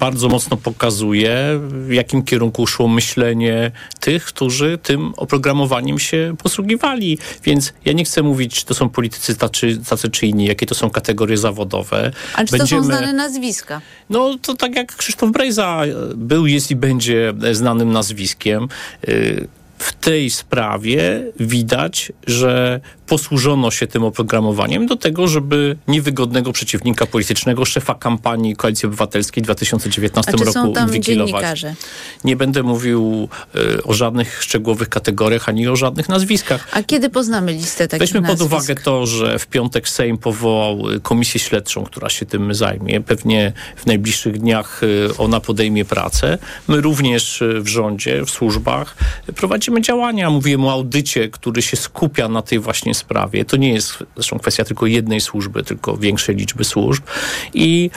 Speaker 25: bardzo mocno pokazuje, w jakim kierunku szło myślenie tych, którzy tym oprogramowaniem się posługiwali. Więc ja nie chcę mówić, czy to są politycy tacy, tacy czy inni, jakie to są kategorie zawodowe.
Speaker 6: A czy to są znane nazwiska?
Speaker 25: No to tak jak Krzysztof Brejza był, jest i będzie znanym nazwiskiem. y, W tej sprawie widać, że posłużono się tym oprogramowaniem do tego, żeby niewygodnego przeciwnika politycznego, szefa kampanii Koalicji Obywatelskiej w 2019
Speaker 6: A
Speaker 25: roku
Speaker 6: dziennikarze?
Speaker 25: Nie będę mówił y, o żadnych szczegółowych kategoriach, ani o żadnych nazwiskach.
Speaker 6: A kiedy poznamy listę takich
Speaker 25: Weźmy pod
Speaker 6: nazwisk?
Speaker 25: uwagę to, że w piątek Sejm powołał y, komisję śledczą, która się tym zajmie. Pewnie w najbliższych dniach y, ona podejmie pracę. My również w rządzie, w służbach prowadzimy działania. Mówiłem o audycie, który się skupia na tej właśnie sprawie. To nie jest zresztą kwestia tylko jednej służby, tylko większej liczby służb. I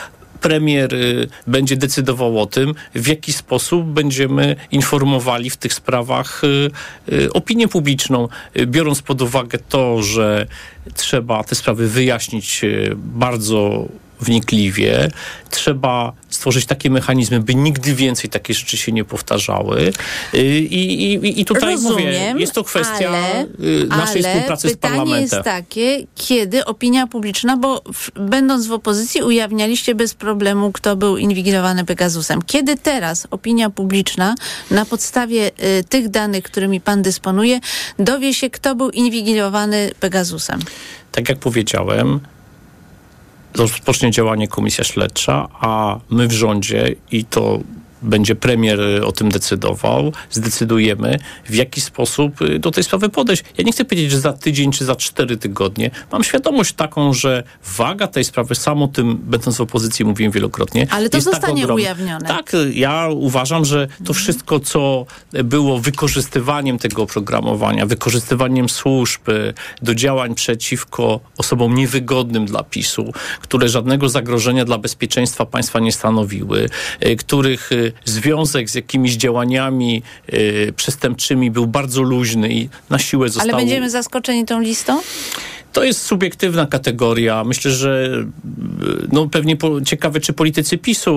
Speaker 25: premier y, będzie decydował o tym, w jaki sposób będziemy informowali w tych sprawach y, y, opinię publiczną, biorąc pod uwagę to, że trzeba te sprawy wyjaśnić bardzo wnikliwie. Trzeba stworzyć takie mechanizmy, by nigdy więcej takie rzeczy się nie powtarzały. Y, I, i, i tutaj mówię,
Speaker 6: Rozumiem,
Speaker 25: jest to kwestia
Speaker 6: ale,
Speaker 25: y, naszej
Speaker 6: ale
Speaker 25: współpracy z
Speaker 6: pytanie
Speaker 25: parlamentem.
Speaker 6: jest takie, kiedy opinia publiczna, bo w, będąc w opozycji ujawnialiście bez problemu, kto był inwigilowany Pegasusem. Kiedy teraz opinia publiczna na podstawie y, tych danych, którymi pan dysponuje, dowie się, kto był inwigilowany Pegasusem?
Speaker 25: tak jak powiedziałem, rozpocznie działanie komisja śledcza, a my w rządzie i to będzie premier y, o tym decydował, zdecydujemy, w jaki sposób y, do tej sprawy podejść. Ja nie chcę powiedzieć, że za tydzień czy za cztery tygodnie. Mam świadomość taką, że waga tej sprawy, sam o tym, będąc w opozycji, mówiłem wielokrotnie.
Speaker 6: Ale to
Speaker 25: jest tak
Speaker 6: zostanie
Speaker 25: ogromna.
Speaker 6: ujawnione.
Speaker 25: Tak, ja uważam, że to wszystko, co było wykorzystywaniem tego oprogramowania, wykorzystywaniem służb y, do działań przeciwko osobom niewygodnym dla PiSu, które żadnego zagrożenia dla bezpieczeństwa państwa nie stanowiły, których związek z jakimiś działaniami y, przestępczymi był bardzo luźny i na siłę został...
Speaker 6: Ale będziemy zaskoczeni tą listą?
Speaker 25: To jest subiektywna kategoria. Myślę, że y, no, pewnie po, ciekawe, czy politycy PiSu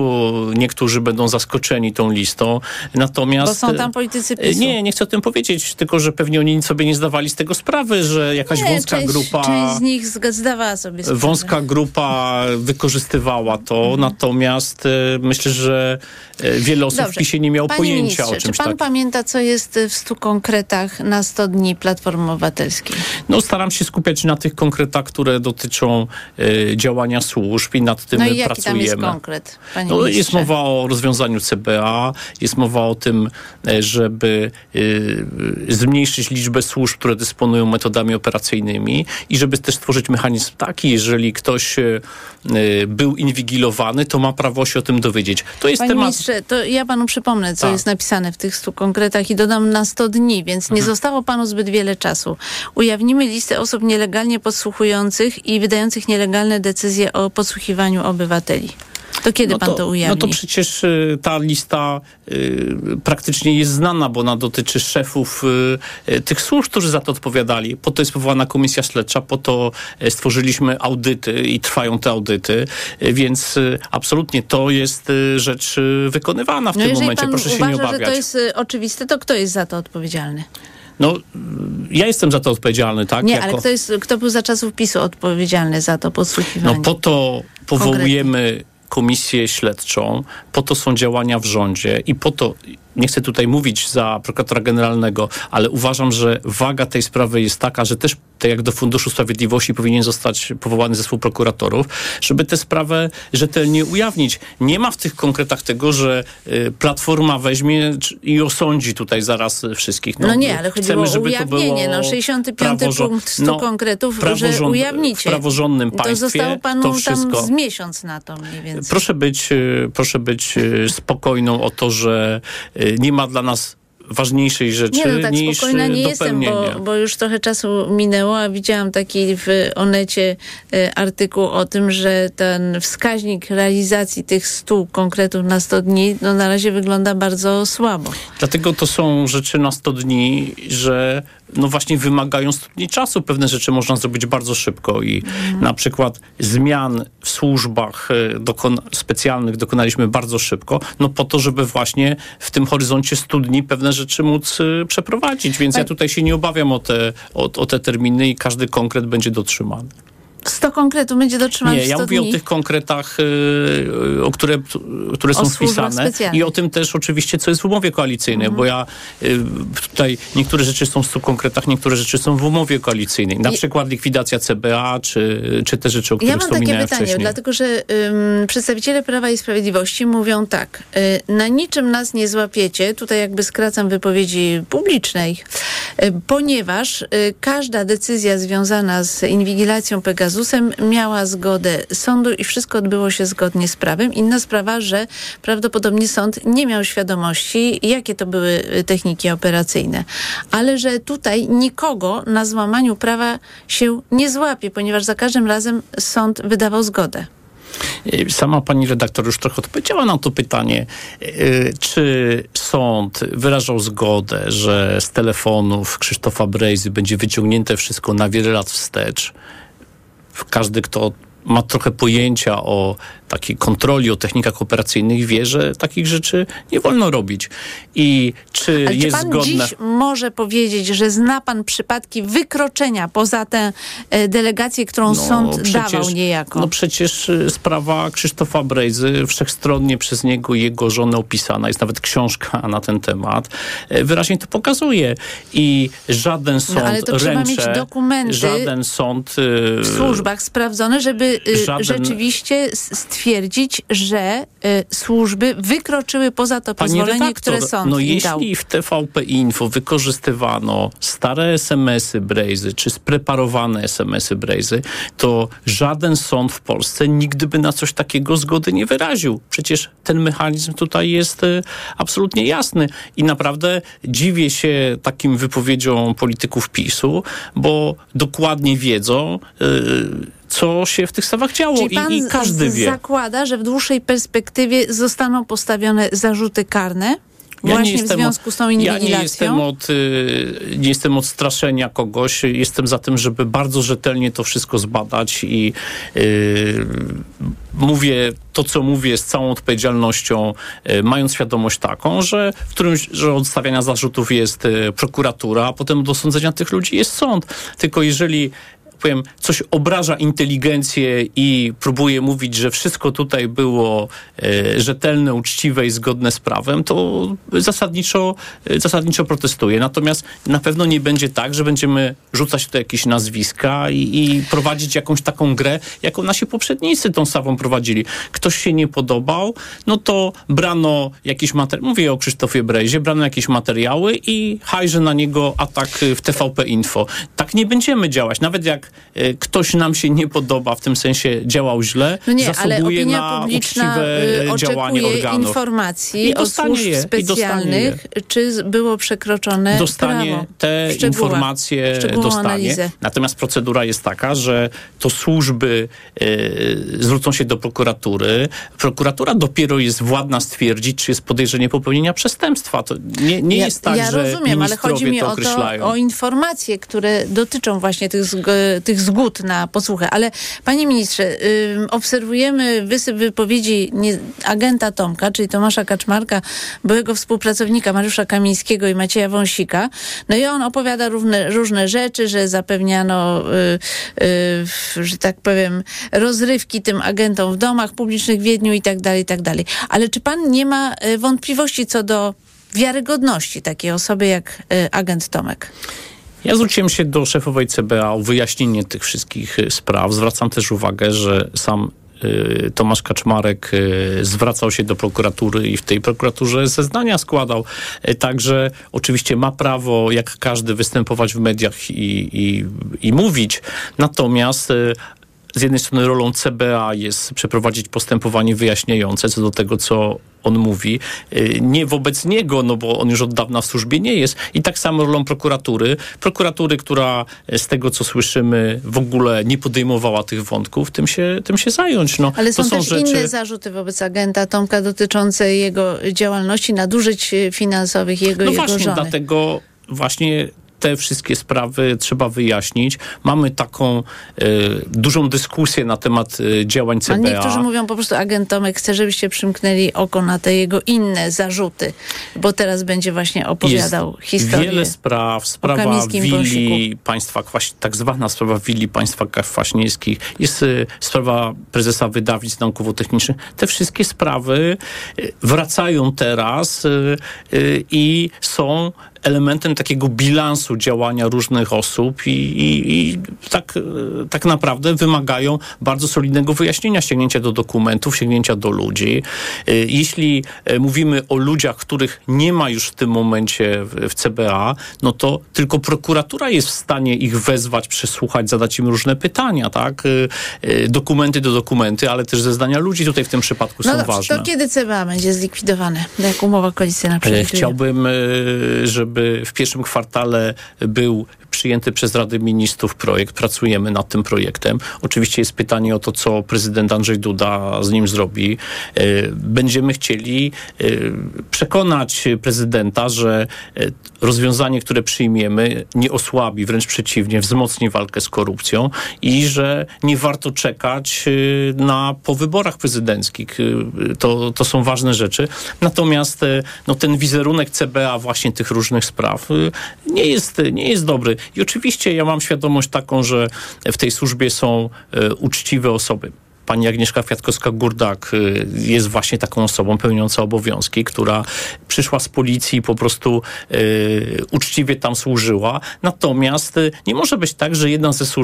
Speaker 25: niektórzy będą zaskoczeni tą listą. Natomiast.
Speaker 6: Bo są tam politycy
Speaker 25: y,
Speaker 6: PiSu.
Speaker 25: Nie, nie chcę o tym powiedzieć, tylko że pewnie oni sobie nie zdawali z tego sprawy, że jakaś
Speaker 6: Nie,
Speaker 25: wąska
Speaker 6: część,
Speaker 25: grupa.
Speaker 6: Część z nich zdawała sobie sprawę.
Speaker 25: Wąska grupa wykorzystywała to,
Speaker 6: Mhm.
Speaker 25: natomiast y, myślę, że wiele osób w
Speaker 6: Dobrze.
Speaker 25: PiSie nie miało
Speaker 6: Panie
Speaker 25: pojęcia
Speaker 6: ministrze,
Speaker 25: o czymś
Speaker 6: Czy pan pamięta, co jest w stu konkretach na 100 dni Platformy Obywatelskiej?
Speaker 25: No, staram się skupiać na tych konkretach, które dotyczą y, działania służb i nad tym
Speaker 6: No i jaki
Speaker 25: pracujemy.
Speaker 6: tam jest konkret, panie
Speaker 25: No, jest mowa o rozwiązaniu CBA, jest mowa o tym, e, żeby y, zmniejszyć liczbę służb, które dysponują metodami operacyjnymi i żeby też stworzyć mechanizm taki, jeżeli ktoś y, był inwigilowany, to ma prawo się o tym dowiedzieć. To jest
Speaker 6: Panie
Speaker 25: temat...
Speaker 6: ministrze, to ja panu przypomnę, co
Speaker 25: Tak.
Speaker 6: jest napisane w tych stu konkretach i dodam na 100 dni, więc nie
Speaker 25: Mhm.
Speaker 6: zostało panu zbyt wiele czasu. Ujawnimy listę osób nielegalnie podsłuchujących i wydających nielegalne decyzje o podsłuchiwaniu obywateli. To kiedy
Speaker 25: no
Speaker 6: pan to, ujawni?
Speaker 25: No to przecież y, ta lista y, praktycznie jest znana, bo ona dotyczy szefów y, y, tych służb, którzy za to odpowiadali. Po to jest powołana komisja śledcza, po to y, stworzyliśmy audyty i trwają te audyty, więc absolutnie to jest rzecz wykonywana w
Speaker 6: no
Speaker 25: tym
Speaker 6: jeżeli
Speaker 25: momencie. Proszę się
Speaker 6: uważa,
Speaker 25: nie
Speaker 6: że
Speaker 25: obawiać.
Speaker 6: to jest oczywiste, to kto jest za to odpowiedzialny?
Speaker 25: No, ja jestem za to odpowiedzialny, tak?
Speaker 6: nie,
Speaker 25: jako...
Speaker 6: ale kto, jest, kto był za czasów PiSu odpowiedzialny za to podsłuchiwanie?
Speaker 25: No po to powołujemy komisję śledczą, po to są działania w rządzie i po to nie chcę tutaj mówić za prokuratora generalnego, ale uważam, że waga tej sprawy jest taka, że też tak jak do Funduszu Sprawiedliwości powinien zostać powołany zespół prokuratorów, żeby tę sprawę rzetelnie ujawnić. Nie ma w tych konkretach tego, że y, Platforma weźmie i osądzi tutaj zaraz wszystkich.
Speaker 6: No, no nie, ale chodziło o ujawnienie. No 65
Speaker 25: praworząd...
Speaker 6: punkt 100 no, konkretów, że ujawnicie.
Speaker 25: W praworządnym państwie
Speaker 6: to zostało panu
Speaker 25: to wszystko...
Speaker 6: z miesiąc na to mniej więcej.
Speaker 25: Proszę być, y, proszę być spokojną o to, że nie ma dla nas ważniejszej rzeczy
Speaker 6: nie, no tak
Speaker 25: niż
Speaker 6: spokojna nie jestem, bo, bo, już trochę czasu minęło, a widziałam taki w Onecie y, artykuł o tym, że ten wskaźnik realizacji tych 100 konkretów na 100 dni no na razie wygląda bardzo słabo.
Speaker 25: Dlatego to są rzeczy na 100 dni, że no właśnie wymagają studni czasu. Pewne rzeczy można zrobić bardzo szybko i mm. na przykład zmian w służbach e, dokon specjalnych dokonaliśmy bardzo szybko, no po to, żeby właśnie w tym horyzoncie studni pewne rzeczy móc e, przeprowadzić. Więc tak. ja tutaj się nie obawiam o te, o, o te terminy i każdy konkret będzie dotrzymany.
Speaker 6: 100 konkretów będzie dotrzymać
Speaker 25: Nie, ja mówię
Speaker 6: dni.
Speaker 25: o tych konkretach, yy, o które, które są spisane i o tym też oczywiście, co jest w umowie koalicyjnej, mhm. bo ja yy, tutaj niektóre rzeczy są w 100 konkretach, niektóre rzeczy są w umowie koalicyjnej. Na I... przykład likwidacja CBA, czy, czy te rzeczy, o których
Speaker 6: ja
Speaker 25: wspominałem
Speaker 6: Ja mam takie pytanie,
Speaker 25: wcześniej.
Speaker 6: dlatego że przedstawiciele Prawa i Sprawiedliwości mówią tak, y, na niczym nas nie złapiecie, tutaj jakby skracam wypowiedzi publicznej, y, ponieważ y, każda decyzja związana z inwigilacją Jezusem miała zgodę sądu i wszystko odbyło się zgodnie z prawem. Inna sprawa, że prawdopodobnie sąd nie miał świadomości, jakie to były techniki operacyjne. Ale że tutaj nikogo na złamaniu prawa się nie złapie, ponieważ za każdym razem sąd wydawał zgodę.
Speaker 25: Sama pani redaktor już trochę odpowiedziała na to pytanie. Y, czy sąd wyrażał zgodę, że z telefonów Krzysztofa Brejzy będzie wyciągnięte wszystko na wiele lat wstecz? Każdy, kto ma trochę pojęcia o takiej kontroli, o technikach operacyjnych, wie, że takich rzeczy nie wolno robić. I czy
Speaker 6: Ale
Speaker 25: jest
Speaker 6: czy pan
Speaker 25: zgodne...
Speaker 6: dziś może powiedzieć, że zna pan przypadki wykroczenia poza tę e, delegację, którą
Speaker 25: no,
Speaker 6: sąd
Speaker 25: przecież,
Speaker 6: dawał niejako?
Speaker 25: No przecież y, sprawa Krzysztofa Brejzy, wszechstronnie przez niego i jego żonę opisana, jest nawet książka na ten temat, e, wyraźnie to pokazuje. I żaden sąd
Speaker 6: no, ale to
Speaker 25: ręcze,
Speaker 6: trzeba mieć dokumenty
Speaker 25: żaden sąd...
Speaker 6: W służbach sprawdzone, żeby żaden, rzeczywiście stwierdzić, że y, służby wykroczyły poza to
Speaker 25: Pani
Speaker 6: pozwolenie,
Speaker 25: redaktor,
Speaker 6: które sąd
Speaker 25: no jeśli
Speaker 6: dał.
Speaker 25: w TVP Info wykorzystywano stare SMS-y Brejzy, czy spreparowane SMS-y Brejzy, to żaden sąd w Polsce nigdy by na coś takiego zgody nie wyraził. Przecież ten mechanizm tutaj jest y, absolutnie jasny i naprawdę dziwię się takim wypowiedziom polityków PiSu, bo dokładnie wiedzą, y, co się w tych stawach działo
Speaker 6: Czyli pan
Speaker 25: I, i każdy wie.
Speaker 6: zakłada, że w dłuższej perspektywie zostaną postawione zarzuty karne?
Speaker 25: Ja
Speaker 6: Właśnie
Speaker 25: nie jestem
Speaker 6: w związku z tą inwigilacją?
Speaker 25: Ja nie jestem, od, y, nie jestem od straszenia kogoś. Jestem za tym, żeby bardzo rzetelnie to wszystko zbadać i yy, mówię to, co mówię z całą odpowiedzialnością, yy, mając świadomość taką, że w którymś, że od stawiania zarzutów jest yy, prokuratura, a potem do sądzenia tych ludzi jest sąd. Tylko jeżeli powiem, coś obraża inteligencję i próbuje mówić, że wszystko tutaj było e, rzetelne, uczciwe i zgodne z prawem, to zasadniczo, e, zasadniczo protestuję. Natomiast na pewno nie będzie tak, że będziemy rzucać tutaj jakieś nazwiska i, i prowadzić jakąś taką grę, jaką nasi poprzednicy tą samą prowadzili. Ktoś się nie podobał, no to brano jakieś materiały, mówię o Krzysztofie Brejzie, brano jakieś materiały i hajże na niego atak w TVP Info. Tak nie będziemy działać. Nawet jak E, ktoś nam się nie podoba, w tym sensie działał źle,
Speaker 6: no nie,
Speaker 25: zasługuje
Speaker 6: ale
Speaker 25: na
Speaker 6: uczciwe
Speaker 25: y, działanie organów.
Speaker 6: informacji od służb je, specjalnych, czy było przekroczone
Speaker 25: Dostanie
Speaker 6: prawo.
Speaker 25: te informacje, dostanie. Analizę. Natomiast procedura jest taka, że to służby y, zwrócą się do prokuratury. Prokuratura dopiero jest władna stwierdzić, czy jest podejrzenie popełnienia przestępstwa. To nie, nie
Speaker 6: ja,
Speaker 25: jest tak,
Speaker 6: ja
Speaker 25: że
Speaker 6: rozumiem, ale chodzi mi
Speaker 25: to
Speaker 6: o, to, o informacje, które dotyczą właśnie tych, tych zgód na posłuchę. Ale panie ministrze, obserwujemy wysyp wypowiedzi agenta Tomka, czyli Tomasza Kaczmarka, byłego współpracownika Mariusza Kamińskiego i Macieja Wąsika. No i on opowiada równe, różne rzeczy, że zapewniano, yy, yy, że tak powiem, rozrywki tym agentom w domach publicznych w Wiedniu i tak dalej, i tak dalej. Ale czy pan nie ma wątpliwości co do wiarygodności takiej osoby jak y, agent Tomek?
Speaker 25: Ja zwróciłem się do szefowej CBA o wyjaśnienie tych wszystkich y, spraw. Zwracam też uwagę, że sam y, Tomasz Kaczmarek y, zwracał się do prokuratury i w tej prokuraturze zeznania składał. Także oczywiście ma prawo, jak każdy, występować w mediach i, i, i mówić. Natomiast z jednej strony rolą CBA jest przeprowadzić postępowanie wyjaśniające co do tego, co on mówi. Y, Nie wobec niego, no bo on już od dawna w służbie nie jest. I tak samo rolą prokuratury. Prokuratury, która y, z tego, co słyszymy, w ogóle nie podejmowała tych wątków, tym się, tym się zająć. No,
Speaker 6: Ale są,
Speaker 25: są
Speaker 6: też
Speaker 25: rzeczy...
Speaker 6: inne zarzuty wobec agenta Tomka dotyczące jego działalności, nadużyć y, finansowych jego
Speaker 25: No
Speaker 6: jego
Speaker 25: właśnie,
Speaker 6: żony.
Speaker 25: dlatego właśnie te wszystkie sprawy trzeba wyjaśnić. Mamy taką y, dużą dyskusję na temat y, działań
Speaker 6: A
Speaker 25: CBA.
Speaker 6: niektórzy mówią po prostu, agent Tomek chce, żebyście przymknęli oko na te jego inne zarzuty, bo teraz będzie właśnie opowiadał
Speaker 25: Jest
Speaker 6: historię.
Speaker 25: Wiele spraw, sprawa willi państwa, Kwaś- tak zwana sprawa willi państwa kwaśniewskich, jest y, sprawa prezesa Wydawic Naukowo-Technicznych. Te wszystkie sprawy wracają teraz i są elementem takiego bilansu działania różnych osób i, i, i tak, y, tak naprawdę wymagają bardzo solidnego wyjaśnienia, sięgnięcia do dokumentów, sięgnięcia do ludzi. Y, Jeśli y, mówimy o ludziach, których nie ma już w tym momencie w, CBA, no to tylko prokuratura jest w stanie ich wezwać, przesłuchać, zadać im różne pytania, tak? Dokumenty do dokumenty, ale też zeznania ludzi tutaj w tym przypadku
Speaker 6: No
Speaker 25: są
Speaker 6: dobrze,
Speaker 25: ważne.
Speaker 6: to kiedy CBA będzie zlikwidowane? Jak umowa koalicyjna
Speaker 25: E? Chciałbym, e, żeby w pierwszym kwartale był przyjęty przez Radę Ministrów projekt. Pracujemy nad tym projektem. Oczywiście jest pytanie o to, co prezydent Andrzej Duda z nim zrobi. E, Będziemy chcieli e, przekonać prezydenta, że e, rozwiązanie, które przyjmiemy, nie osłabi, wręcz przeciwnie, wzmocni walkę z korupcją i że nie warto czekać na po wyborach prezydenckich. To, to są ważne rzeczy. Natomiast no, ten wizerunek CBA właśnie tych różnych spraw nie jest, nie jest dobry. I oczywiście ja mam świadomość taką, że w tej służbie są e, uczciwe osoby. Pani Agnieszka Kwiatkowska-Gurdak y, jest właśnie taką osobą pełniącą obowiązki, która przyszła z policji i po prostu y, uczciwie tam służyła. Natomiast nie może być tak, że jedna ze służb